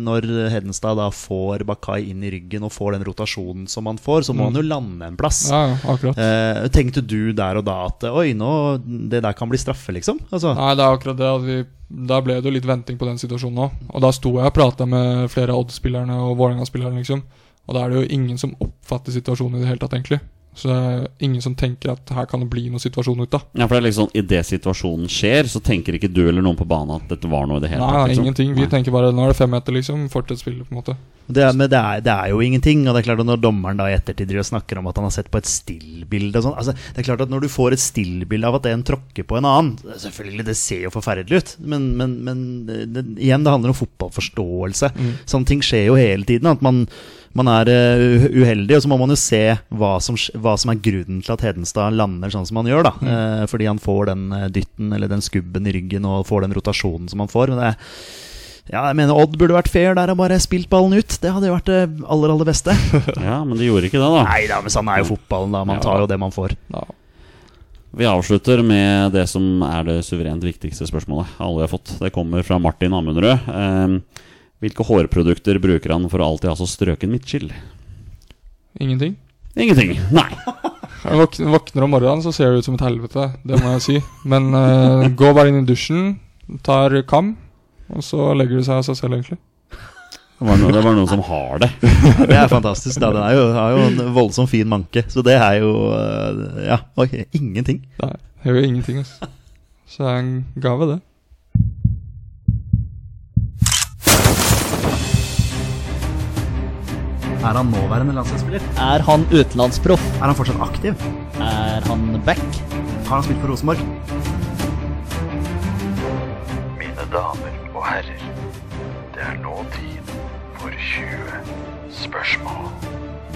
når Hedenstad da får Bakai inn i ryggen og får den rotasjonen som han får, så må Mm. han jo lande en plass. Ja, ja, akkurat. Eh, tenkte du der og da at oi, nå, det der kan bli straffe, liksom? Altså, Nei, det er akkurat det. At vi, da ble det jo litt venting på den situasjonen òg. Og da sto jeg og prata med flere av Odd-spillerne og Vålerenga-spillerne, liksom. Og da er det jo ingen som oppfatter situasjonen i det hele tatt, egentlig. Så det er ingen som tenker at her kan det bli noen situasjon ut av. Ja, for det er liksom Idet situasjonen skjer, så tenker ikke du eller noen på banen at dette var noe i det hele Nei, tatt. liksom. ingenting. Vi Nei. tenker bare nå er det fem meter, liksom. Fortsett spillet, på en måte. det, er, men det er, det er jo ingenting. Og det er klart at når dommeren da i ettertid snakker om at han har sett på et stillbilde og sånn altså, Det er klart at når du får et stillbilde av at en tråkker på en annen Selvfølgelig, det ser jo forferdelig ut, men, men, men det, igjen, det handler om fotballforståelse. Sånne ting skjer jo hele tiden. At man, man er uh, uheldig, og så må man jo se hva som, hva som er grunnen til at Hedenstad lander sånn som han gjør. da Eh, Fordi han får den eh, dytten eller den skubben i ryggen og får den rotasjonen som han får. Men det er ja, jeg mener Odd burde vært fair der og bare spilt ballen ut. Det hadde jo vært det aller, aller beste. Ja, men de gjorde ikke det, da. Nei da, men sånn er jo fotballen, da. Man Ja. tar jo det man får. Ja. Vi avslutter med det som er det suverent viktigste spørsmålet alle har fått. Det kommer fra Martin Amundrød. Eh, hvilke hårprodukter bruker han for å alltid ha så strøken midtskill? Ingenting. Ingenting. Nei. Jeg våkner, våkner om morgenen, så ser det ut som et helvete. Det må jeg si. Men uh, gå bare inn i dusjen, tar kam, og så legger det seg av seg selv, egentlig. Det var, noen, det var noen som har det. Det er fantastisk. da Den er jo, har jo en voldsomt fin manke. Så det er jo øh, Ja, okay. ingenting. Nei, er gjør ingenting, altså. Så det er en gave, det. Er han nåværende landslagsspiller? Er han utenlandsproff? Er han fortsatt aktiv? Er han back? Har han spilt for Rosenborg? Mine damer og herrer, det er nå tid for 20 spørsmål.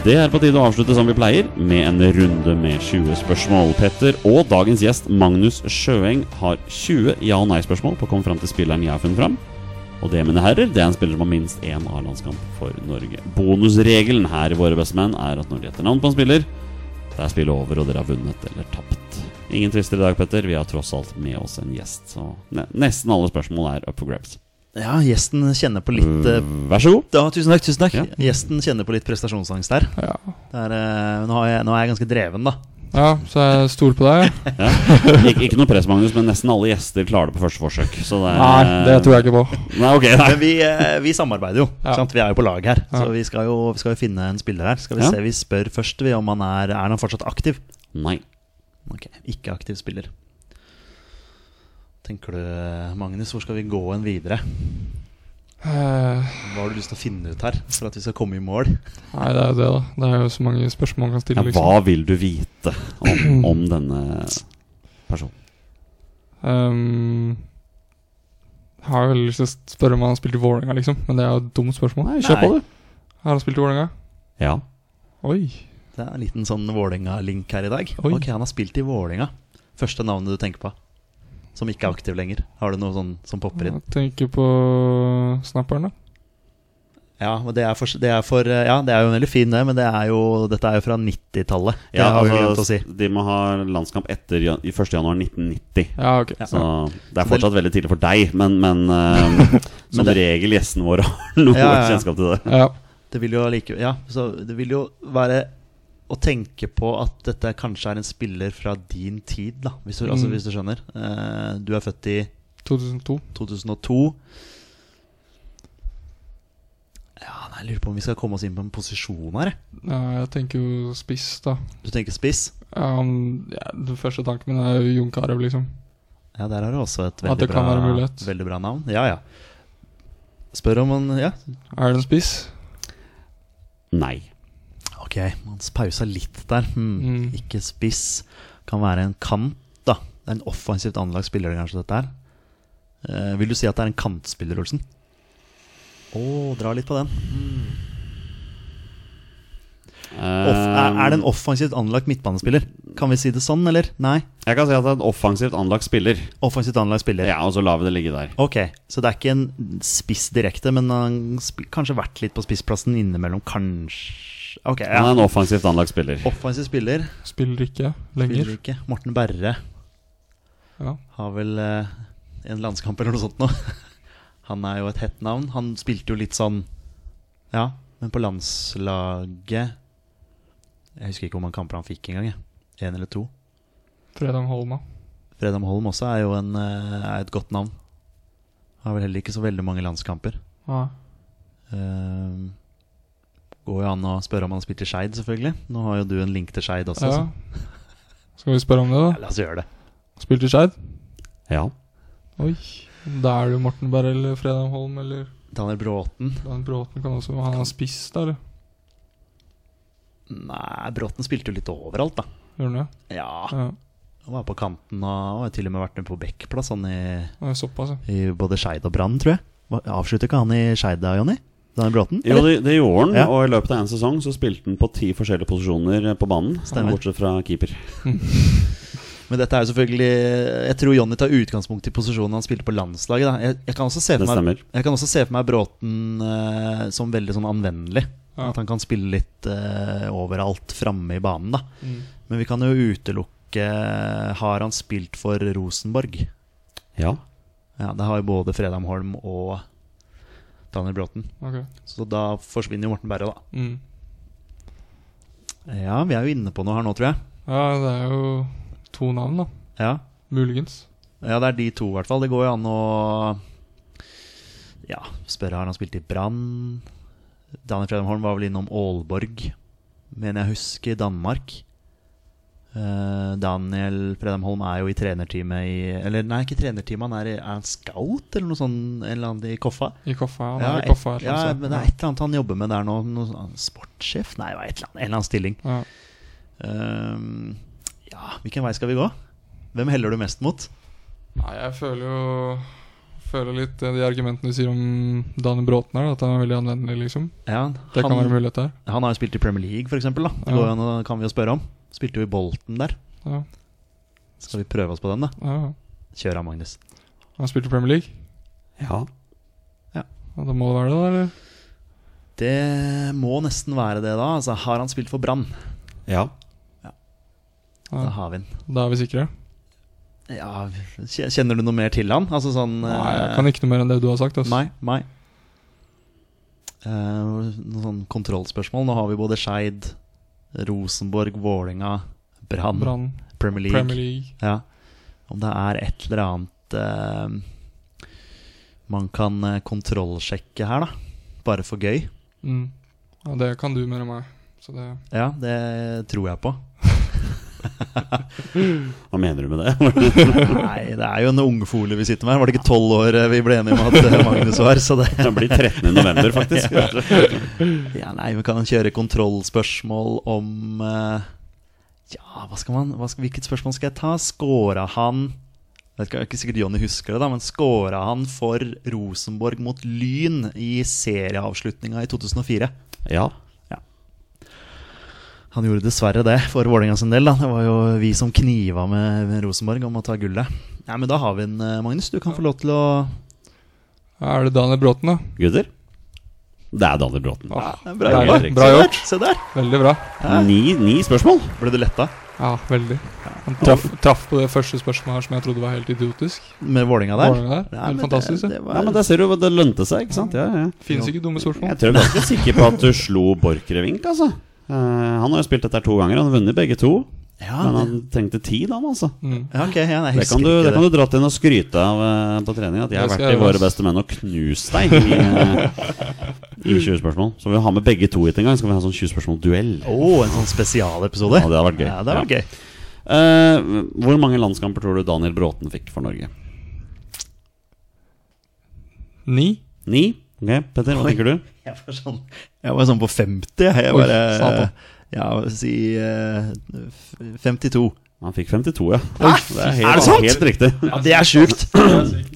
Det er på tide å avslutte som vi pleier, med en runde med 20 spørsmål. Petter og dagens gjest Magnus Sjøeng har 20 ja- og nei-spørsmål på å komme fram til spilleren jeg har funnet fram. Og det, mine herrer, det er en spiller som har minst én A-landskamp for Norge. Bonusregelen her i Våre bestemenn er at når de gjetter navn på en spiller, det er spillet over, og dere har vunnet eller tapt. Ingen tvister i dag, Petter. Vi har tross alt med oss en gjest, så nesten alle spørsmål er up for grabs. Ja, gjesten kjenner på litt øh, Vær så god. ja, Tusen takk. tusen takk Ja. Gjesten kjenner på litt prestasjonsangst her. Ja, Det er, øh, nå, har jeg, nå er jeg ganske dreven, da. Ja så jeg stoler på deg. Ja. Ik ikke noe press, Magnus, men nesten alle gjester klarer det på første forsøk. Så det er, Nei, det tror jeg ikke på. Nei, okay, nei. Men vi, øh, vi samarbeider jo. Ja. Sant? Vi er jo på lag her. Ja. Så vi skal, jo, vi skal jo finne en spiller her. Skal vi Ja. se, vi spør først vi om han er Er han fortsatt aktiv. nei. Ok, Ikke aktiv spiller. Tenker du, Magnus, hvor skal vi gå en videre? Eh, Hva har du lyst til å finne ut her for at vi skal komme i mål? nei, det er jo det, da. Det er jo så mange spørsmål man kan Ja, stille. liksom. hva vil du vite om, om denne personen? Um, jeg har jo veldig lyst til å spørre om han har spilt i Vålerenga, liksom. Men det er jo et dumt spørsmål. Nei, kjør på, du. Har han spilt i Vålerenga? Ja. Oi. Det er en liten sånn Vålerenga-link her i dag. Oi. Ok, Han har spilt i Vålerenga. Første navnet du tenker på? Som ikke er aktiv lenger. Har du noe sånn som popper inn? Jeg tenker på snapperen, da. Ja, men det er, for, det er for Ja, det er jo en veldig fin, det, men det er jo, dette er jo fra 90-tallet. Ja altså, si. De må ha landskamp etter jan- i 1. januar 1990. Ja, ok. Ja. Så det er fortsatt veldig tidlig for deg, men, men uh, som det- regel gjestene våre har noe ja. kjennskap til det. Ja. Det vil jo like, Ja, så det vil jo være å tenke på at dette kanskje er en spiller fra din tid, da, hvis du, altså, Mm. hvis du skjønner. Uh, du er født i 2002. 2002. Ja, nei, Jeg lurer på om vi skal komme oss inn på en posisjon her. jeg. Ja, jeg tenker jo spiss, da. Du tenker spiss? Ja, han- ja, den første tanken min er Jon Carew, liksom. Ja, der har du også et veldig, bra, veldig bra navn. Ja, ja. Spør om han Ja, Er det en spiss? Nei. Ok. Man pausa litt der. Hmm. Mm. Ikke spiss. Kan være en kant, da. Det er en offensivt anlagt spiller, kanskje, dette her. Eh, vil du si at det er en kantspiller, Olsen? Å, dra litt på den. Off, er, er det en offensivt anlagt midtbanespiller? Kan vi si det sånn, eller? Nei? Jeg kan si at det er en offensivt anlagt spiller. Offensivt anlagt spiller. Ja, og så lar vi det ligge der. Ok, så det er ikke en spiss direkte, men han har kanskje vært litt på spissplassen innimellom, kanskje Ok, Han er en offensivt anlagt spiller. Offensiv spiller. Spiller ikke lenger. Spiller ikke. Morten Berre Ja. har vel eh, en landskamp eller noe sånt nå. Han er jo et hett navn. Han spilte jo litt sånn Ja, men på landslaget Jeg husker ikke hvor mange kamper han fikk engang. Én eller to. Fredam Holm, da. Fredam Holm også er jo en, eh, er et godt navn. Har vel heller ikke så veldig mange landskamper. Ja. Eh, går jo an å spørre om han har spilt i Skeid, selvfølgelig. Nå har jo du en link til Skeid også. ja. Skal vi spørre om det, da? Ja, la oss gjøre det. Spilte i Skeid? Ja. Oi. Da er det jo Morten eller Fredam Holm eller Daniel Bråten. Daniel Bråten kan også Han har spist, da, eller? Nei, Bråten spilte jo litt overalt, da. Gjorde han det? Ja, Ja. Han var på kanten og har til og med vært med på backplass han i, såpass, ja. i både Skeid og Brann, tror jeg. Avslutter ikke han i Skeid da, Jonny? Daniel Bråten? Jo, det, det gjorde han, Ja. og i løpet av en sesong så spilte han på ti forskjellige posisjoner på banen. Stemmer. Bortsett fra keeper. Men dette er jo selvfølgelig Jeg tror Jonny tar utgangspunkt i posisjonen han spilte på landslaget. Da. Jeg, jeg, kan også se for meg, jeg kan også se for meg Bråten uh, som veldig sånn anvendelig. Ja. At han kan spille litt uh, overalt framme i banen. da Mm. Men vi kan jo utelukke Har han spilt for Rosenborg? Ja. Ja, Det har jo både Fredheim Holm og Daniel Bråten. Ok. Så da forsvinner jo Morten Berre, da. Mm. Ja, vi er jo inne på noe her nå, tror jeg. Ja, det er jo to navn, da. Ja, Muligens. ja det er de to, i hvert fall. Det går jo an å Ja, spørre har han spilt i Brann. Daniel Fredheim Holm var vel innom Aalborg, mener jeg husker, i Danmark. Eh, Daniel Fredheim Holm er jo i trenerteamet i Eller nei, ikke trenerteamet, han er, er en scout eller noe sånt en eller annet i Koffa? I Koffa. Han Ja, er i Koffa. et, ja, men det er et eller annet han jobber med der nå. Noe, sånn- sportssjef? Nei, et eller annet, en eller annen stilling. ja. Um, ja, hvilken vei skal vi gå? Hvem heller du mest mot? Nei, jeg føler jo Føler litt eh, de argumentene du sier om Daniel Bråten her, at han er veldig anvendelig, liksom. Ja, Det kan være mulighet der. han har jo spilt i Premier League, f.eks. Det Ja. går an kan vi jo spørre om. Spilte jo i Bolten der. Ja, Skal vi prøve oss på den, da? ja. Kjør av, Magnus. Han spilte Premier League. Ja. Ja, da må det være det, da, eller? Det må nesten være det, da. Altså, har han spilt for Brann? ja. Da Ja. har vi den. Da er vi sikre. Ja, Kjenner du noe mer til han? Altså sånn Nei, jeg eh, kan ikke noe mer enn det du har sagt. Altså. Nei. nei. Uh, noen sånn kontrollspørsmål. Nå har vi både Skeid, Rosenborg, Vålinga, Brann, Premier League. Premier League. Ja. Om det er et eller annet eh, man kan eh, kontrollsjekke her, da. Bare for gøy. Mm. Ja, det kan du mer enn meg. Så det Ja, det tror jeg på. Hva mener du med det? Nei, det er jo en ungfole vi sitter med her. Var det ikke tolv år eh, vi ble enige om at eh, Magnus var? Så det Den blir 13. november, faktisk. Ja, nei, vi kan kjøre kontrollspørsmål om eh, Ja, hva skal man hva skal, Hvilket spørsmål skal jeg ta? Skåra han Det er ikke sikkert Jonny husker det, da men skåra han for Rosenborg mot Lyn i serieavslutninga i 2004? Ja. Han gjorde dessverre det for Vålerenga sin del. da Det var jo vi som kniva med, Rosenborg om å ta gullet. Ja, men da har vi den, eh, Magnus. Du kan få lov til å Er det Daniel Bråten, da? Gutter? Det er Daniel Bråten. Ja, Bra bra. Bra Se der, gjort. Se der. Veldig bra. Ni, ni spørsmål. Ble du letta Ja, veldig. Han traff, traff på det første spørsmålet her som jeg trodde var helt idiotisk. med Vålinga der? Vålinga der. Ja, Helt men fantastisk. Det, Det, det var, Ja, men Der ser du hva det lønte seg, ikke sant? Ja, ja. Fins ikke dumme spørsmål. Jeg tror jeg er ganske sikker på at du slo Borchgrevink, altså. Eh, han har jo spilt dette to ganger, han har vunnet begge to. ja, Men han trengte tid, han, altså. Mm. ja, ok, ja, Det kan, du, det kan du dra til og skryte av uh, på trening. At jeg har vært i Våre beste menn og knust deg i, eh, i 20 spørsmål. Så vi har med begge to hit en gang. Så kan vi ha sånn 20 spørsmål-duell. Oh, en sånn spesialepisode. Ja, det har vært gøy. Ja, det har vært Ja. gøy. Uh, hvor mange landskamper tror du Daniel Bråten fikk for Norge? Ni? Ni? Ok, Petter, hva tenker du? Jeg var sånn, jeg var sånn på 50. Jeg, Oi, bare. Ja, si eh, 52. Han fikk 52, ja. Hæ? Det er helt, Er det sant? helt riktig. Ja, det er sjukt!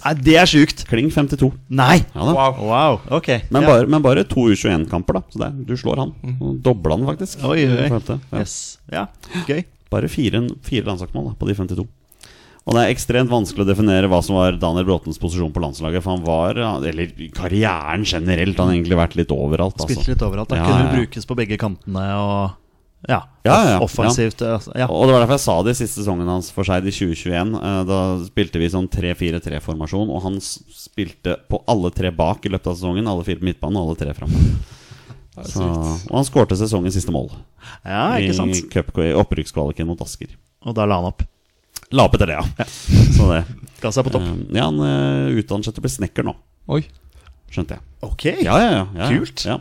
Nei, det er sjukt! Kling 52. Nei! Ja da. Wow. Wow, ok. Men, ja. bare, men bare to U21-kamper, da. Så det, er- du slår han. Og Dobla han, faktisk. Oi, oi, Ja. Yes. Ja, gøy. Bare fire, fire landslagsmål da, på de 52. Og det er ekstremt vanskelig å definere hva som var Daniel Bråtens posisjon på landslaget. For han var, eller karrieren generelt, han har egentlig vært litt overalt. Altså. Spilte litt overalt. Da Ja, kunne ja, brukes på begge kantene og ja, Ja, ja, off- offensivt. Ja. Ja. Og det var derfor jeg sa det i siste sesongen hans for seg i 2021. Eh, Da spilte vi sånn 3-4-3-formasjon, og han spilte på alle tre bak i løpet av sesongen. Alle fire på midtbanen og alle tre framme. Så, og han skårte sesongens siste mål ja, ikke sant? i i opprykkskvaliken mot Asker. Og da la han opp. La opp etter det, ja. Så det. Ga seg på topp. Eh, Ja, han uh, utdanner seg til å bli snekker nå, Oi. skjønte jeg. Ok. Ja, ja, ja, ja, Kult. Ja.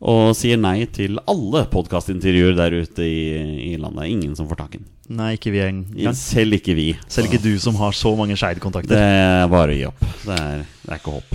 Og sier nei til alle podkastintervjuer der ute i, i landet. Ingen som får tak i den. Nei, ikke vi engang. Selv ikke vi. Selv ikke du som har så mange Det Skeid-kontakter. er bare å gi opp. Det er, det er ikke håp.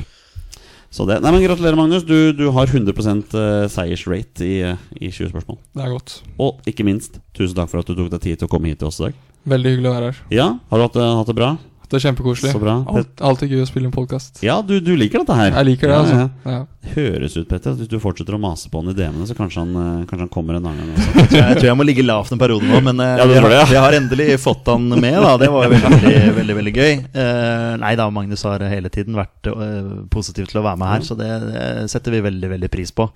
Så det, nei, men Gratulerer, Magnus. Du, du har 100% eh, seiersrate i, eh, i 20 spørsmål. Det er godt. Og ikke minst, tusen takk for at du tok deg tid til å komme hit til oss i dag. Veldig hyggelig å være her. Ja, Har du hatt, det- hatt det bra? Det er kjempekoselig. Så bra. Alt, alltid gøy å spille en podkast. Ja, du, du liker dette her. Jeg liker det, Ja, altså. ja. Ja. Høres ut, Petter, at hvis du fortsetter å mase på han i DM-ene, så kanskje han, eh, kanskje han kommer en annen gang. Også. Jeg tror jeg, jeg tror jeg må ligge lavt en periode nå, men eh, Ja, det vi, det, ja. har, har endelig fått han med. da Det var jo veldig, veldig, veldig gøy. Uh, nei da, Magnus har hele tiden vært uh, positiv til å være med her, så det, setter vi veldig veldig pris på.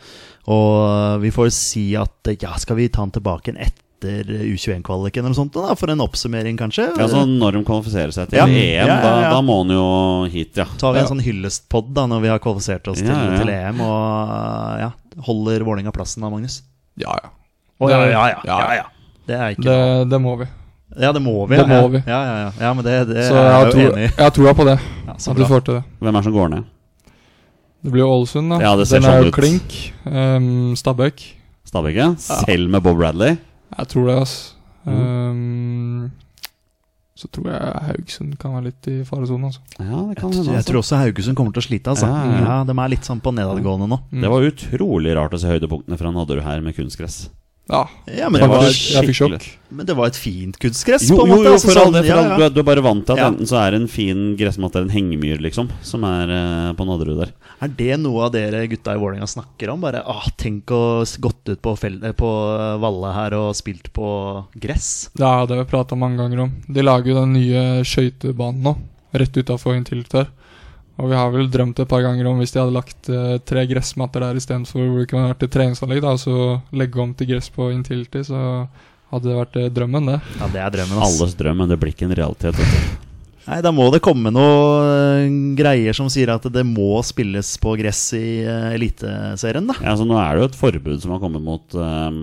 Og vi får si at eh, ja, skal vi ta han tilbake igjen etter U21-kvaliken eller noe sånt, da, for en oppsummering, kanskje? Ja, så Når de kvalifiserer seg til Ja. EM, Ja, ja, Da, ja. da må han jo hit, ja. tar vi en Ja. sånn hyllestpod da når vi har kvalifisert oss til, til EM, og ja, holder Vålerenga plassen da, Magnus? Ja, ja. Oh, ja, ja, ja, Ja, ja, ja. Det er ikke Det, det må vi. Ja, det må vi. Det må ja. vi. Ja, ja, ja. ja men det, det Så er jeg er jeg jo enig i. jeg har troa på det. Ja, så At vi får til det. Hvem er det som går ned? Det blir jo Ålesund, da. Ja, det ser Den er sånn jo ut. klink. Um, Stabæk. Stabæk? ja? Selv med Bob Bradley? Jeg tror det, altså. Mm. Um, så tror jeg Haugesund kan være litt i faresonen, altså. Ja, det kan Jeg, hende. jeg Altså. tror også Haugesund kommer til å slite. Altså. Ja, Ja, ja, ja. De er litt sånn på nedadgående nå. Mm. Det var utrolig rart å se høydepunktene fra Nadderud her med kunstgress. Ja, Ja, men det var. Jeg men det var et fint kunstgress, Jo, på en måte. jo, altså, for all sånn, det, for ja, all, du, ja. er, du er bare vant til at Ja. enten så er det en fin gressmatte eller en hengemyr, liksom, som er eh, på Nadderud der. Er det noe av dere gutta i Vålerenga snakker om? Bare ah, Tenk å gått ut på, fel- eh, på Valle her og spilt på gress. Ja, det har vi prata mange ganger om. De lager jo den nye skøytebanen nå, rett utafor Intility her. Og vi har vel drømt et par ganger om hvis de hadde lagt uh, tre gressmatter der istedenfor hvor det kunne vært et treningsanlegg, da, og så legge om til gress på Intility, så hadde det vært uh, drømmen, det. Ja, det er drømmen. ass. Alles drøm, men det blir ikke en realitet. Nei, Da må det komme noe eh, greier som sier at det må spilles på gress i Eliteserien, da. Ja, så nå er det jo et forbud som har kommet mot, eh,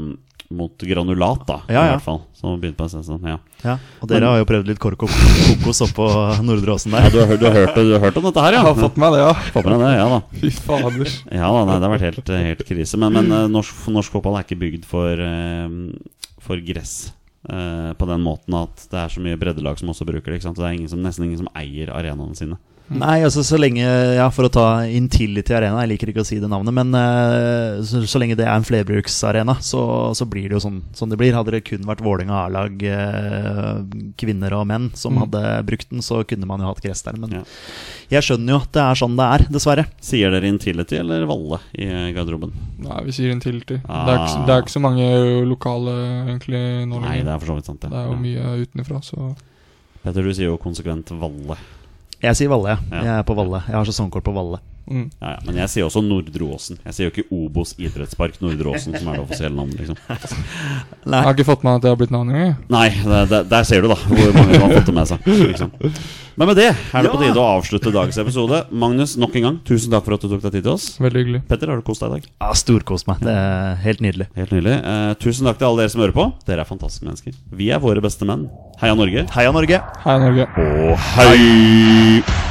mot granulat, da. Ja, I hvert fall. Som begynte på en sånn, ja. Ja, Og dere har jo prøvd litt kork og kokos oppå Nordre Åsen ja der. du, har, du, har hørt, du har hørt om dette her, ja? Jeg har fått med det, ja. Fått med det, ja da. Fy fader. Ja da, nei, det har vært helt, helt krise. Men, men eh, norsk, norsk fotball er ikke bygd for, eh, for gress. eh, på den måten at det er så mye breddelag som også bruker det. Ikke sant? Så Det er ingen som, nesten ingen som eier arenaene sine. Nei, altså så lenge Ja, for å ta Intility Arena, jeg liker ikke å si det navnet, men uh, så, så lenge det er en flerbruksarena, så, så blir det jo sånn som det blir. Hadde det kun vært Vålerenga A-lag, uh, kvinner og menn, som Mm. hadde brukt den, så kunne man jo hatt gress der. Men Ja. jeg skjønner jo at det er sånn det er, dessverre. Sier dere Intility eller Valle i eh, garderoben? Nei, vi sier Intility. Ah. Det, er ikke, det er ikke så mange lokale egentlig nå Nei, det er for så vidt sant. Det er jo Ja. mye utenfra, så Petter, du sier jo konsekvent Valle. Jeg sier Valle, ja. Jeg er på Valle. Jeg har sesongkort på Valle. Mm. Ja, ja. Men jeg sier også Nordre Åsen. Jeg sier jo ikke Obos idrettspark Nordre Åsen, som er det offisielle navnet. liksom Jeg har ikke fått med meg at det har blitt navn engang. Nei, det, det, der ser du da hvor mange som har fått det med seg. Liksom. Men med det er det på tide å avslutte dagens episode. Magnus, nok en gang, tusen takk for at du tok deg tid til oss. Veldig hyggelig. Petter, har du kost deg i dag? Ja, Storkost meg. Det er helt nydelig. Helt nydelig. Eh, tusen takk til alle dere som hører på. Dere er fantastiske mennesker. Vi er våre beste menn. Heia Norge. Heia Norge! Heia Norge. Og hei!